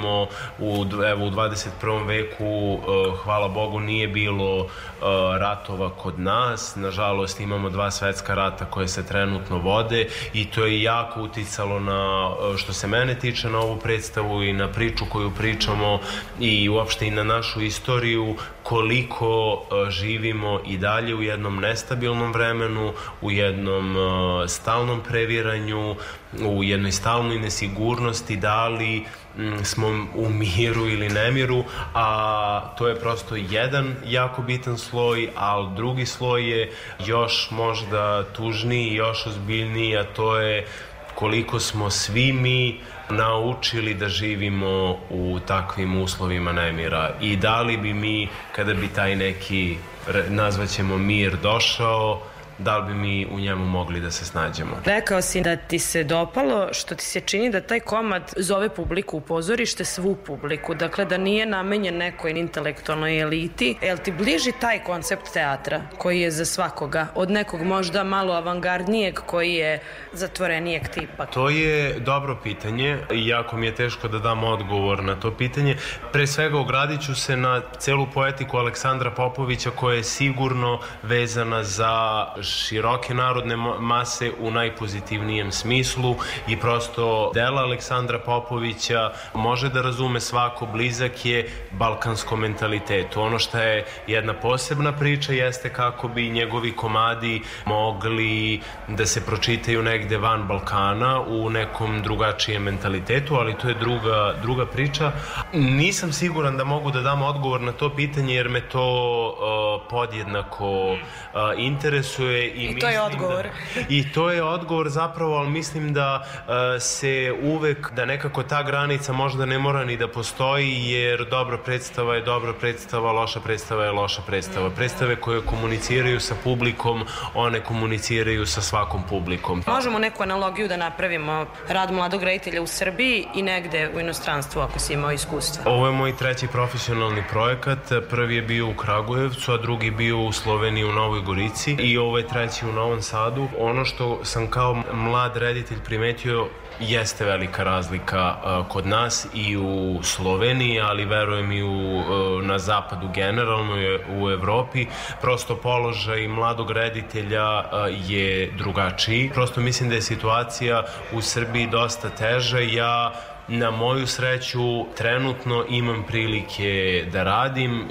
S8: u, evo, u 21. veku, uh, hvala Bogu, nije bilo uh, ratova kod nas, nažalost imamo dva svetska rata koje se trenutno vode i to je jako uticalo na, uh, što se mene tiče, na ovu predstavu i na priču koju pričamo i uopšte i na našu istoriju, koliko uh, živimo i dalje u jednom nestabilnom vremenu, u jednom uh, stalnom previranju, u jednoj stalnoj nesigurnosti da li mm, smo u miru ili nemiru, a to je prosto jedan jako bitan sloj, a drugi sloj je još možda tužniji, još ozbiljniji, a to je koliko smo svi mi naučili da živimo u takvim uslovima nemira. I da li bi mi, kada bi taj neki, nazvaćemo mir, došao, da li bi mi u njemu mogli da se snađemo.
S7: Rekao si da ti se dopalo što ti se čini da taj komad zove publiku u pozorište, svu publiku, dakle da nije namenjen nekoj intelektualnoj eliti. Jel ti bliži taj koncept teatra koji je za svakoga, od nekog možda malo avangardnijeg koji je zatvorenijeg tipa?
S8: To je dobro pitanje i jako mi je teško da dam odgovor na to pitanje. Pre svega ogradit ću se na celu poetiku Aleksandra Popovića koja je sigurno vezana za široke narodne mase u najpozitivnijem smislu i prosto dela Aleksandra Popovića može da razume svako, blizak je balkanskom mentalitetu. Ono što je jedna posebna priča jeste kako bi njegovi komadi mogli da se pročitaju negde van Balkana u nekom drugačijem mentalitetu, ali to je druga, druga priča. Nisam siguran da mogu da dam odgovor na to pitanje jer me to uh, podjednako uh, interesuje
S7: I, I to je odgovor.
S8: Da, I to je odgovor zapravo, ali mislim da uh, se uvek, da nekako ta granica možda ne mora ni da postoji, jer dobra predstava je dobra predstava, loša predstava je loša predstava. Predstave koje komuniciraju sa publikom, one komuniciraju sa svakom publikom.
S7: Možemo neku analogiju da napravimo rad mladog reditelja u Srbiji i negde u inostranstvu ako si imao iskustva.
S8: Ovo je moj treći profesionalni projekat. Prvi je bio u Kragujevcu, a drugi bio u Sloveniji u Novoj Gorici i ovo je treći u Novom Sadu. Ono što sam kao mlad reditelj primetio jeste velika razlika uh, kod nas i u Sloveniji, ali verujem i u, uh, na zapadu generalno je u Evropi. Prosto položaj mladog reditelja uh, je drugačiji. Prosto mislim da je situacija u Srbiji dosta teža. Ja na moju sreću trenutno imam prilike da radim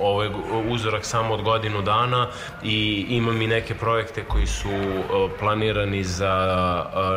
S8: ovo je uzorak samo od godinu dana i imam i neke projekte koji su e, planirani za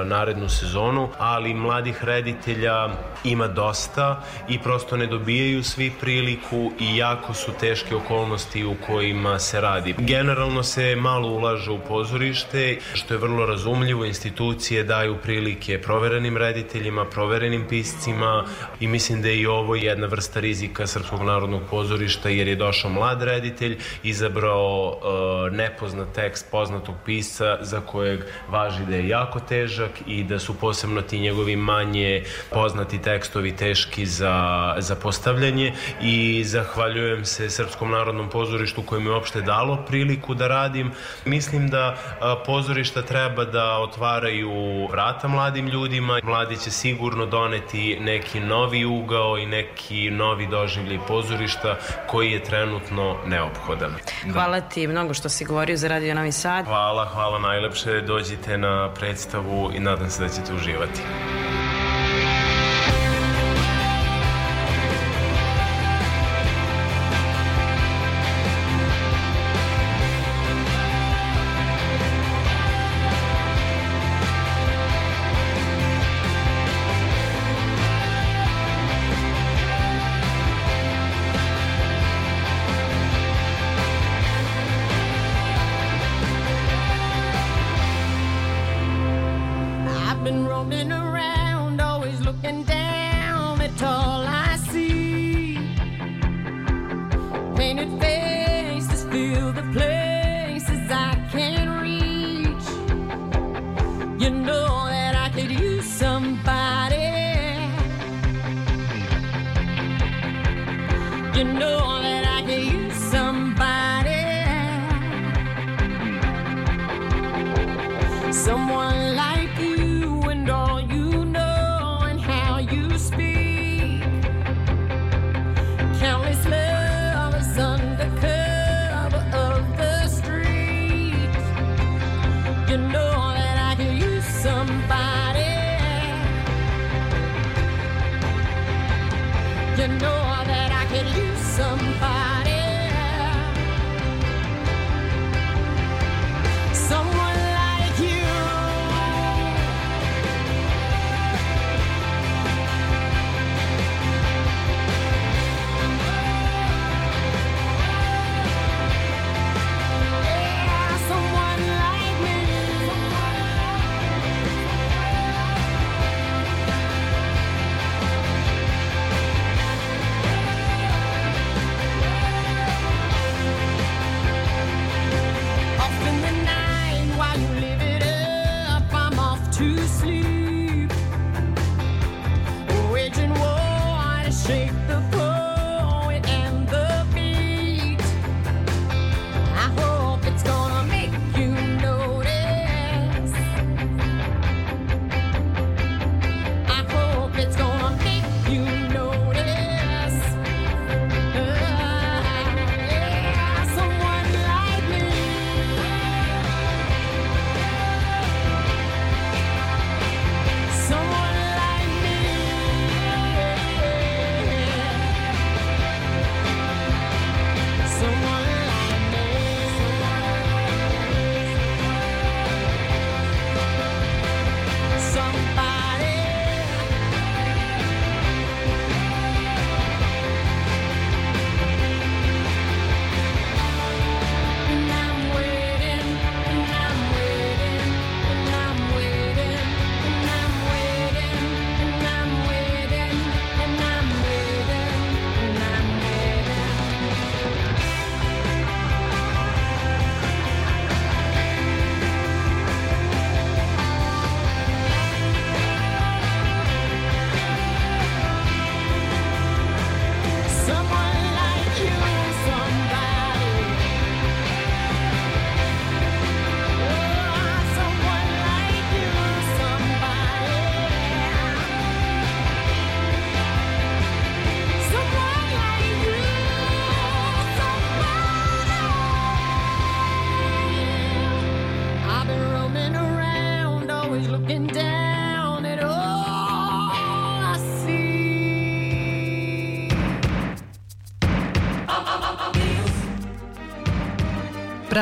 S8: e, narednu sezonu, ali mladih reditelja ima dosta i prosto ne dobijaju svi priliku i jako su teške okolnosti u kojima se radi. Generalno se malo ulaže u pozorište, što je vrlo razumljivo, institucije daju prilike proverenim rediteljima, proverenim piscima i mislim da je i ovo jedna vrsta rizika Srpskog narodnog pozorišta jer je došao mlad reditelj, izabrao uh, nepoznat tekst poznatog pisca za kojeg važi da je jako težak i da su posebno ti njegovi manje poznati tekstovi teški za, za postavljanje i zahvaljujem se Srpskom narodnom pozorištu koje mi uopšte dalo priliku da radim. Mislim da uh, pozorišta treba da otvaraju vrata mladim ljudima. Mladi će sigurno doneti neki novi ugao i neki novi doživljaj pozorišta koji je trenutno neophodan.
S7: Da. Hvala ti mnogo što si govorio za Radio Novi Sad.
S8: Hvala, hvala najlepše. Dođite na predstavu i nadam se da ćete uživati.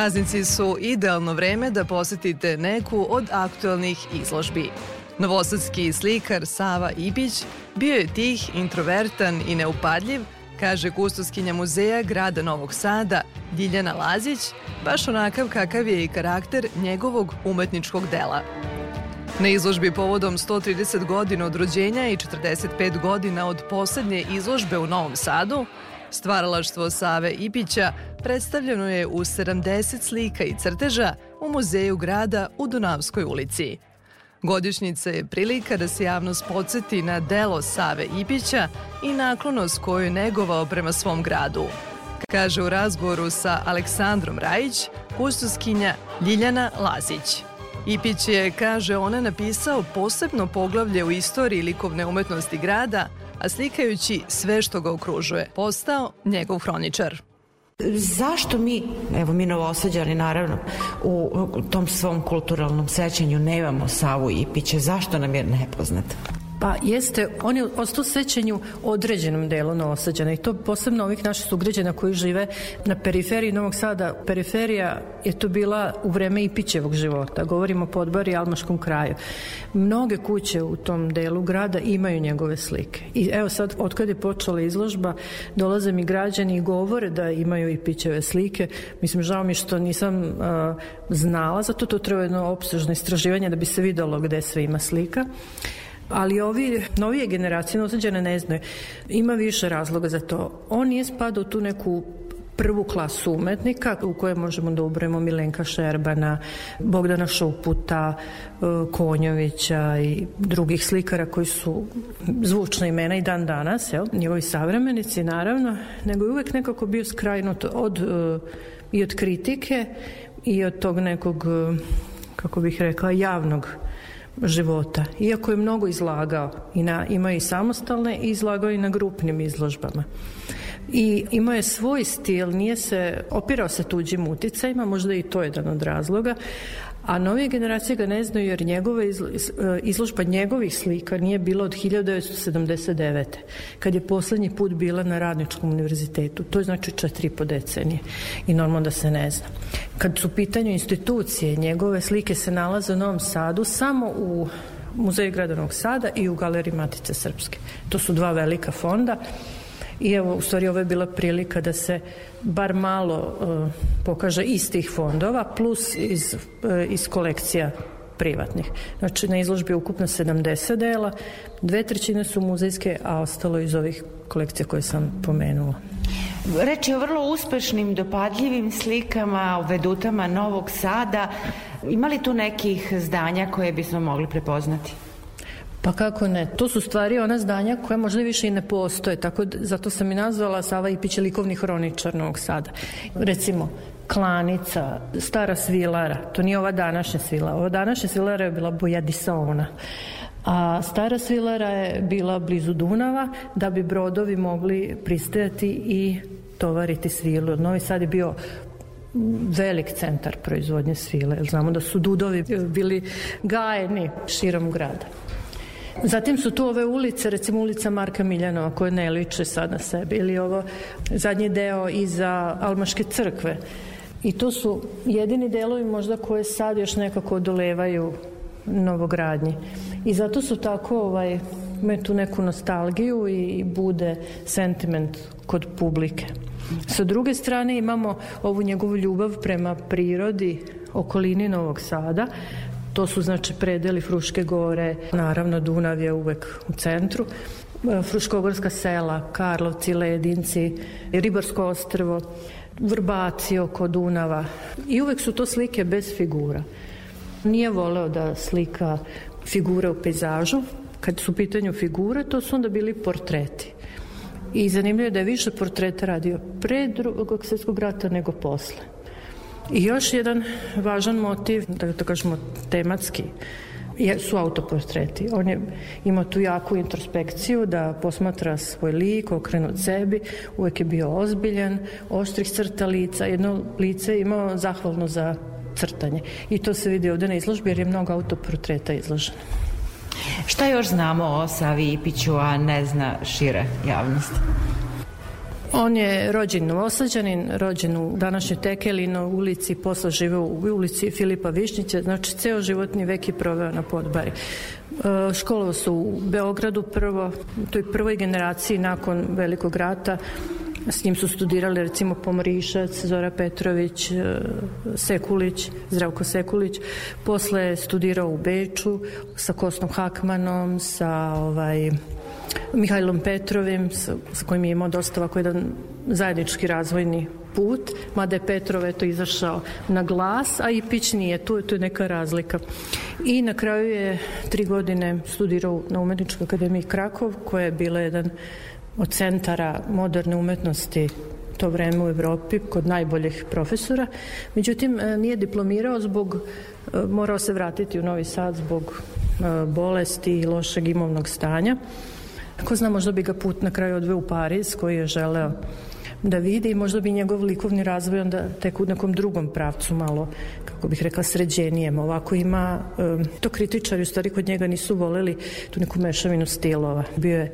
S3: Praznici su idealno vreme da posetite neku od aktualnih izložbi. Novosadski slikar Sava Ibić bio je tih, introvertan i neupadljiv, kaže kustoskinja muzeja grada Novog Sada Diljana Lazić, baš onakav kakav je i karakter njegovog umetničkog dela. Na izložbi povodom 130 godina od rođenja i 45 godina od poslednje izložbe u Novom Sadu, stvaralaštvo Save Ipića predstavljeno je u 70 slika i crteža u muzeju grada u Dunavskoj ulici. Godišnjica je prilika da se javnost podsjeti na delo Save Ipića i naklonost koju je negovao prema svom gradu. Kaže u razgovoru sa Aleksandrom Rajić, kustoskinja Ljiljana Lazić. Ipić je, kaže ona, napisao posebno poglavlje u istoriji likovne umetnosti grada, a slikajući sve što ga okružuje, postao njegov hroničar.
S9: Zašto mi, evo mi novosađani naravno, u tom svom kulturalnom sećanju nemamo Savu Ipića, zašto nam je nepoznat?
S10: Pa jeste, on je ostao sećanju određenom delu Novosađana i to posebno ovih naših sugrađana koji žive na periferiji Novog Sada. Periferija je to bila u vreme Ipićevog života, govorimo o Podbari i Almaškom kraju. Mnoge kuće u tom delu grada imaju njegove slike. I evo sad, otkad je počela izložba, dolaze mi građani i govore da imaju Ipićeve slike. Mislim, žao mi što nisam uh, znala, zato to treba jedno opsežno istraživanje da bi se videlo gde sve ima slika ali ovi novije generacije nosađane ne znaju. Ima više razloga za to. On nije spadao u tu neku prvu klasu umetnika u koje možemo da ubrojimo Milenka Šerbana, Bogdana Šuputa, Konjovića i drugih slikara koji su zvučna imena i dan danas, jel? njegovi savremenici naravno, nego je uvek nekako bio skrajnut od, i od kritike i od tog nekog, kako bih rekla, javnog života. Iako je mnogo izlagao i na, ima i samostalne i izlagao i na grupnim izložbama. I imao je svoj stil, nije se, opirao se tuđim uticajima, možda i to je jedan od razloga, A novije generacije ga ne znaju jer njegove e, izložba njegovih slika nije bila od 1979. kad je poslednji put bila na Radničkom univerzitetu. To je znači četiri po decenije i normalno da se ne zna. Kad su u pitanju institucije, njegove slike se nalaze u Novom Sadu samo u Muzeju grada Novog Sada i u Galeriji Matice Srpske. To su dva velika fonda i evo, u stvari ovo je bila prilika da se bar malo uh, pokaže iz tih fondova plus iz, uh, iz kolekcija privatnih. Znači, na izložbi je ukupno 70 dela, dve trećine su muzejske, a ostalo iz ovih kolekcija koje sam pomenula.
S9: Reč je o vrlo uspešnim, dopadljivim slikama, o vedutama Novog Sada. Ima li tu nekih zdanja koje bismo mogli prepoznati?
S10: Pa kako ne? To su stvari ona zdanja koja možda više i ne postoje, tako da, zato sam i nazvala Sava Ipić likovni hroničar Novog Sada. Recimo, Klanica, Stara svilara, to nije ova današnja svila. Ova današnja svilara je bila Bojadisaona. A stara svilara je bila blizu Dunava da bi brodovi mogli pristajati i tovariti svilu. Novi Sad je bio velik centar proizvodnje svile. Znamo da su dudovi bili gajeni širom grada. Zatim su tu ove ulice, recimo ulica Marka Miljanova koje ne liče sad na sebe ili ovo zadnji deo iza Almaške crkve. I to su jedini delovi možda koje sad još nekako odolevaju novogradnji. I zato su tako ovaj, imaju tu neku nostalgiju i bude sentiment kod publike. Sa druge strane imamo ovu njegovu ljubav prema prirodi, okolini Novog Sada, To su znači predeli Fruške gore, naravno Dunav je uvek u centru. Fruškogorska sela, Karlovci, Ledinci, Ribarsko ostrvo, Vrbaci oko Dunava. I uvek su to slike bez figura. Nije voleo da slika figure u pejzažu. Kad su u pitanju figure, to su onda bili portreti. I zanimljivo je da je više portreta radio pre drugog svjetskog rata nego posle. I još jedan važan motiv, da, da kažemo tematski, je, su autoportreti. On je imao tu jaku introspekciju da posmatra svoj lik, okrenut sebi, uvek je bio ozbiljan, oštrih crta lica, jedno lice je imao zahvalno za crtanje. I to se vidi ovde na izložbi jer je mnogo autoportreta izloženo.
S9: Šta još znamo o Savi Ipiću, a ne zna šire javnost?
S10: On je rođen novosađanin, rođen u današnjoj Tekelino ulici, posle žive u ulici Filipa Višnjića, znači ceo životni vek je proveo na Podbari. E, školovao se u Beogradu prvo, u toj prvoj generaciji nakon velikog rata, S njim su studirali recimo Pomorišac, Zora Petrović, e, Sekulić, Zdravko Sekulić. Posle je studirao u Beču sa Kostom Hakmanom, sa ovaj, Mihajlom Petrovim, sa, sa kojim je imao dosta ovako jedan zajednički razvojni put, mada je Petrov eto izašao na glas, a Ipić nije, tu, tu je neka razlika. I na kraju je tri godine studirao na Umetničkoj akademiji Krakov, koja je bila jedan od centara moderne umetnosti to vreme u Evropi kod najboljih profesora. Međutim, e, nije diplomirao zbog, e, morao se vratiti u Novi Sad zbog e, bolesti i lošeg imovnog stanja. Ko zna, možda bi ga put na kraju odveo u Pariz koji je želeo da vidi i možda bi njegov likovni razvoj onda tek u nekom drugom pravcu malo, kako bih rekla, sređenijem. Ovako ima, um, to kritičari u stvari kod njega nisu voleli tu neku mešavinu stilova. Bio je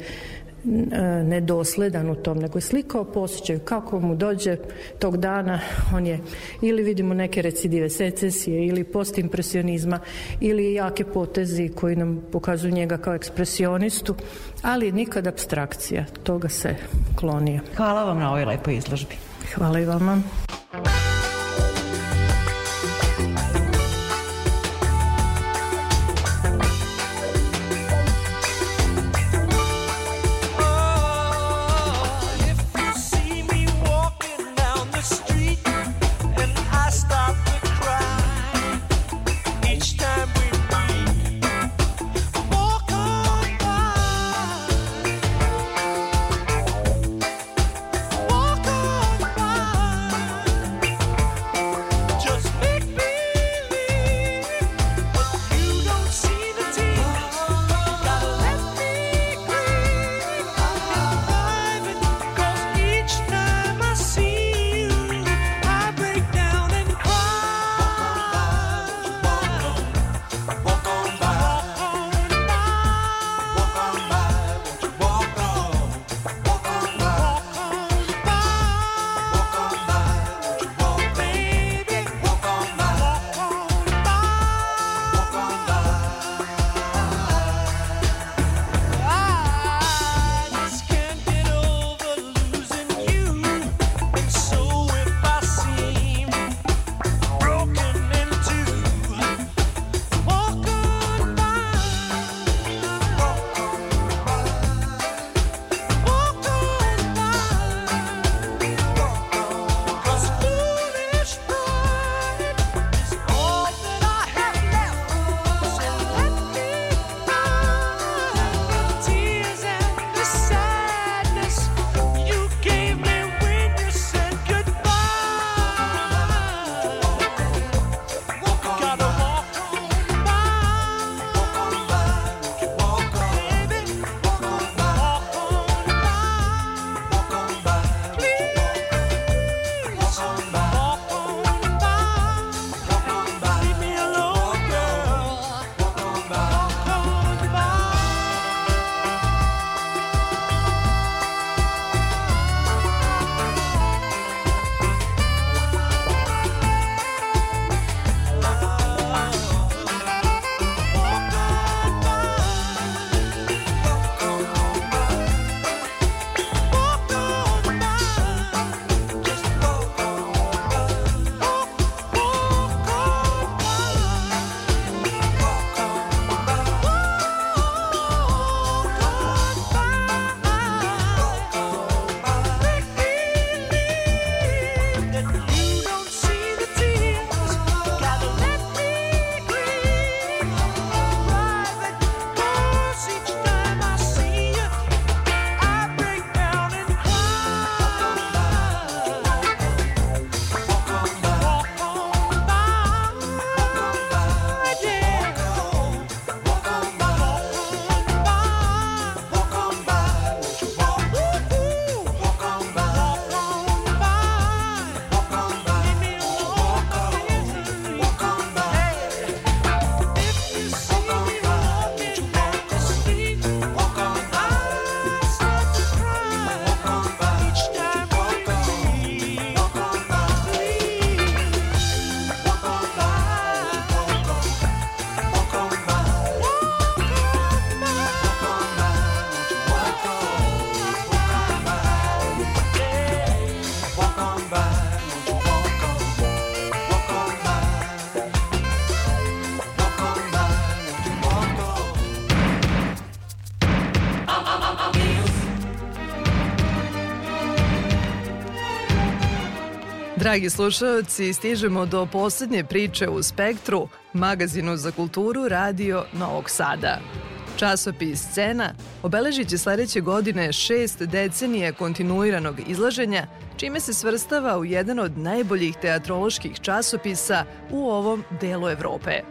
S10: nedosledan u tom, nego je slikao po osjećaju kako mu dođe tog dana, on je ili vidimo neke recidive secesije ili postimpresionizma ili jake potezi koji nam pokazuju njega kao ekspresionistu, ali nikad abstrakcija, toga se klonio.
S9: Hvala vam na ovoj lepoj izložbi.
S10: Hvala i vama.
S3: Dragi slušalci, stižemo do poslednje priče u Spektru, magazinu za kulturu Radio Novog Sada. Časopis Scena obeležit će sledeće godine šest decenije kontinuiranog izlaženja, čime se svrstava u jedan od najboljih teatroloških časopisa u ovom delu Evrope.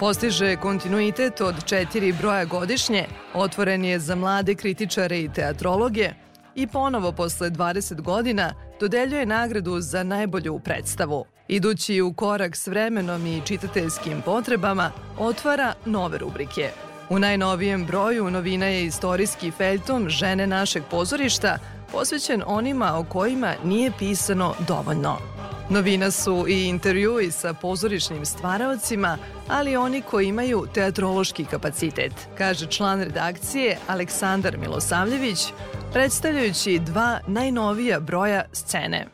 S3: Postiže kontinuitet od četiri broja godišnje, otvoren je za mlade kritičare i teatrologe i ponovo posle 20 godina dodeljuje nagradu za najbolju predstavu. Idući u korak s vremenom i čitateljskim potrebama, otvara nove rubrike. U najnovijem broju novina je istorijski feljton Žene našeg pozorišta, posvećen onima o kojima nije pisano dovoljno. Novina su i intervjui sa pozorišnim stvaraocima, ali oni koji imaju teatrološki kapacitet, kaže član redakcije Aleksandar Milosavljević, predstavljajući dva najnovija broja scene.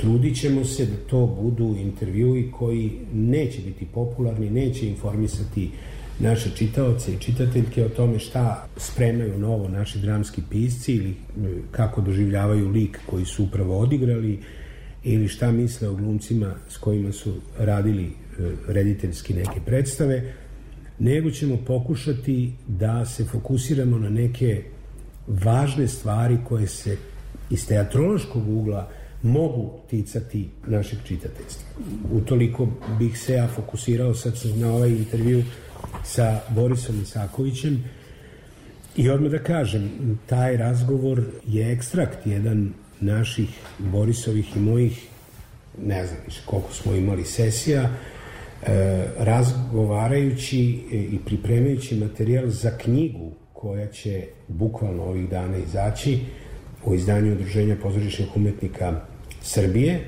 S11: Trudit ćemo se da to budu intervjui koji neće biti popularni, neće informisati naše čitaoce i čitateljke o tome šta spremaju novo naši dramski pisci ili e, kako doživljavaju lik koji su upravo odigrali ili šta misle o glumcima s kojima su radili e, rediteljski neke predstave, nego ćemo pokušati da se fokusiramo na neke važne stvari koje se iz teatrološkog ugla mogu ticati našeg čitateljstva. Utoliko bih se ja fokusirao sad na ovaj intervju sa Borisom Isakovićem. I odmah da kažem, taj razgovor je ekstrakt jedan naših Borisovih i mojih ne znam više koliko smo imali sesija e, razgovarajući i pripremajući materijal za knjigu koja će bukvalno ovih dana izaći u izdanju Udruženja pozorišnih umetnika Srbije,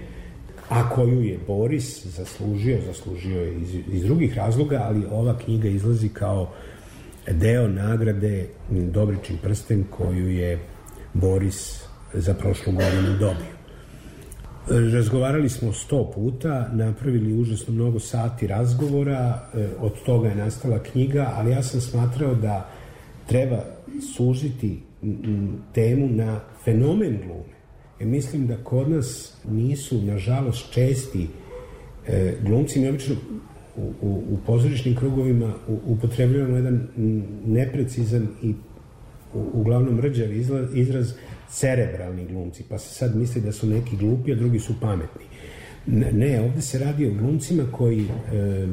S11: a koju je Boris zaslužio, zaslužio je iz, iz drugih razloga, ali ova knjiga izlazi kao deo nagrade Dobričin prsten koju je Boris za prošlu godinu dobio. Razgovarali smo sto puta, napravili užasno mnogo sati razgovora, e, od toga je nastala knjiga, ali ja sam smatrao da treba sužiti temu na fenomen glume. E, mislim da kod nas nisu, nažalost, česti e, glumci. Mi obično u, u, u pozorišnim krugovima upotrebljavamo jedan neprecizan i u, uglavnom rđav izraz cerebralni glumci, pa se sad misli da su neki glupi, a drugi su pametni. Ne, ovde se radi o glumcima koji e,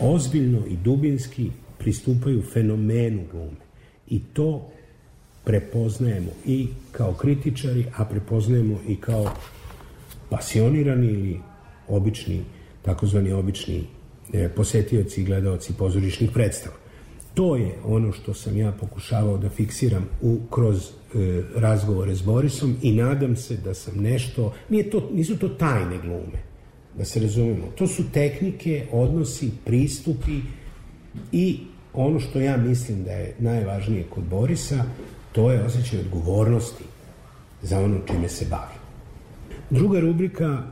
S11: ozbiljno i dubinski pristupaju fenomenu glume. I to prepoznajemo i kao kritičari, a prepoznajemo i kao pasionirani ili obični, takozvani obični e, posetioci i gledaoci pozorišnih predstava. To je ono što sam ja pokušavao da fiksiram u, kroz e, razgovore s Borisom i nadam se da sam nešto, nije to, nisu to tajne glume, da se razumemo. To su tehnike, odnosi, pristupi i ono što ja mislim da je najvažnije kod Borisa, to je osjećaj odgovornosti za ono čime se bavi. Druga rubrika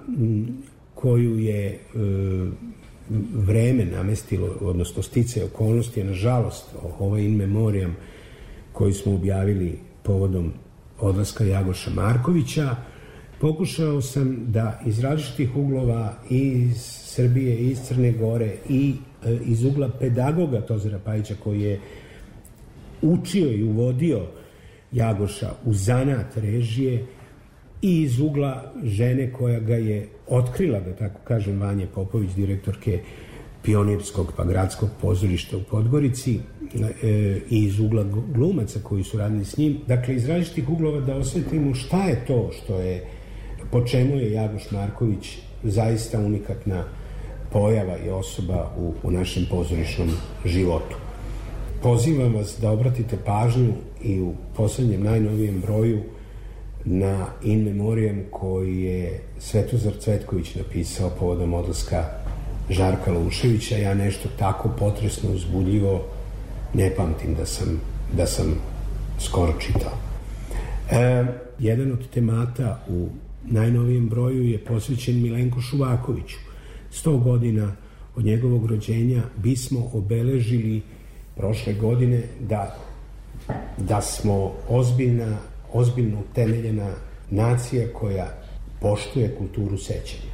S11: koju je e, vreme namestilo, odnosno stice okolnosti, je nažalost ovaj in memoriam koji smo objavili povodom odlaska Jagoša Markovića, pokušao sam da iz različitih uglova i iz Srbije, i iz Crne Gore i e, iz ugla pedagoga Tozera Pajića koji je učio i uvodio Jagoša u zanat režije i iz ugla žene koja ga je otkrila, da tako kažem, Vanje Popović, direktorke pionirskog pa gradskog pozorišta u Podgorici e, i iz ugla glumaca koji su radili s njim. Dakle, iz različitih uglova da osvetimo šta je to što je, po čemu je Jagoš Marković zaista unikatna pojava i osoba u, u našem pozorišnom životu. Pozivam vas da obratite pažnju i u poslednjem najnovijem broju na in memoriam koji je Svetozar Cvetković napisao povodom odlaska Žarka Luševića. Ja nešto tako potresno uzbudljivo ne pamtim da sam, da sam skoro čitao. E, jedan od temata u najnovijem broju je posvećen Milenku Šuvakoviću. 100 godina od njegovog rođenja bismo obeležili prošle godine da, da smo ozbiljna, ozbiljno utemeljena nacija koja poštuje kulturu sećanja.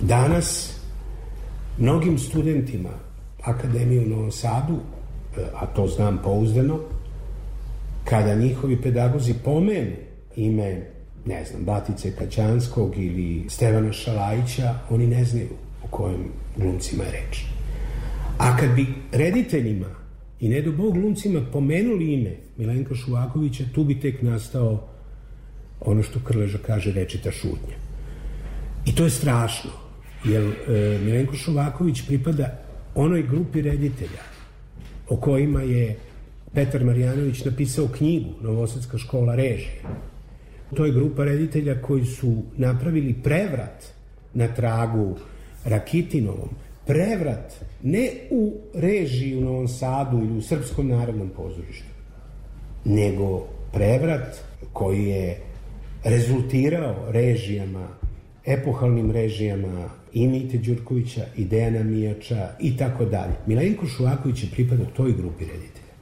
S11: Danas mnogim studentima Akademije u Novom Sadu, e, a to znam pouzdano, kada njihovi pedagozi pomenu ime, ne znam, Batice Kaćanskog ili Stevana Šalajića, oni ne znaju o kojim glumcima je reč. A kad bi rediteljima i ne do Bog glumcima pomenuli ime Milenka Šuvakovića, tu bi tek nastao ono što Krleža kaže rečita šutnja. I to je strašno, jer e, Milenko Šuvaković pripada onoj grupi reditelja o kojima je Petar Marjanović napisao knjigu Novosadska škola režije. To je grupa reditelja koji su napravili prevrat na tragu Rakitinovom, prevrat ne u režiji u Novom Sadu ili u Srpskom narodnom pozorištu, nego prevrat koji je rezultirao režijama, epohalnim režijama i Mite Đurkovića i Dejana Mijača i tako dalje. Milenko Šuvaković je pripadao toj grupi reditelja.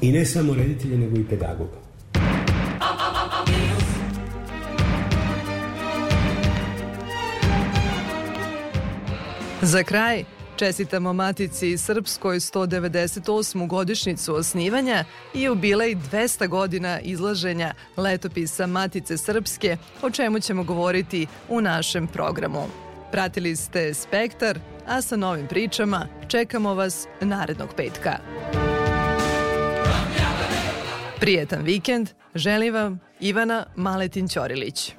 S11: I ne samo reditelja, nego i pedagoga.
S3: Za kraj, čestitamo Matici Srpskoj 198. godišnicu osnivanja i jubilej 200 godina izlaženja letopisa Matice Srpske, o čemu ćemo govoriti u našem programu. Pratili ste Spektar, a sa novim pričama čekamo vas narednog petka. Prijetan vikend, želim vam Ivana Maletin-Ćorilić.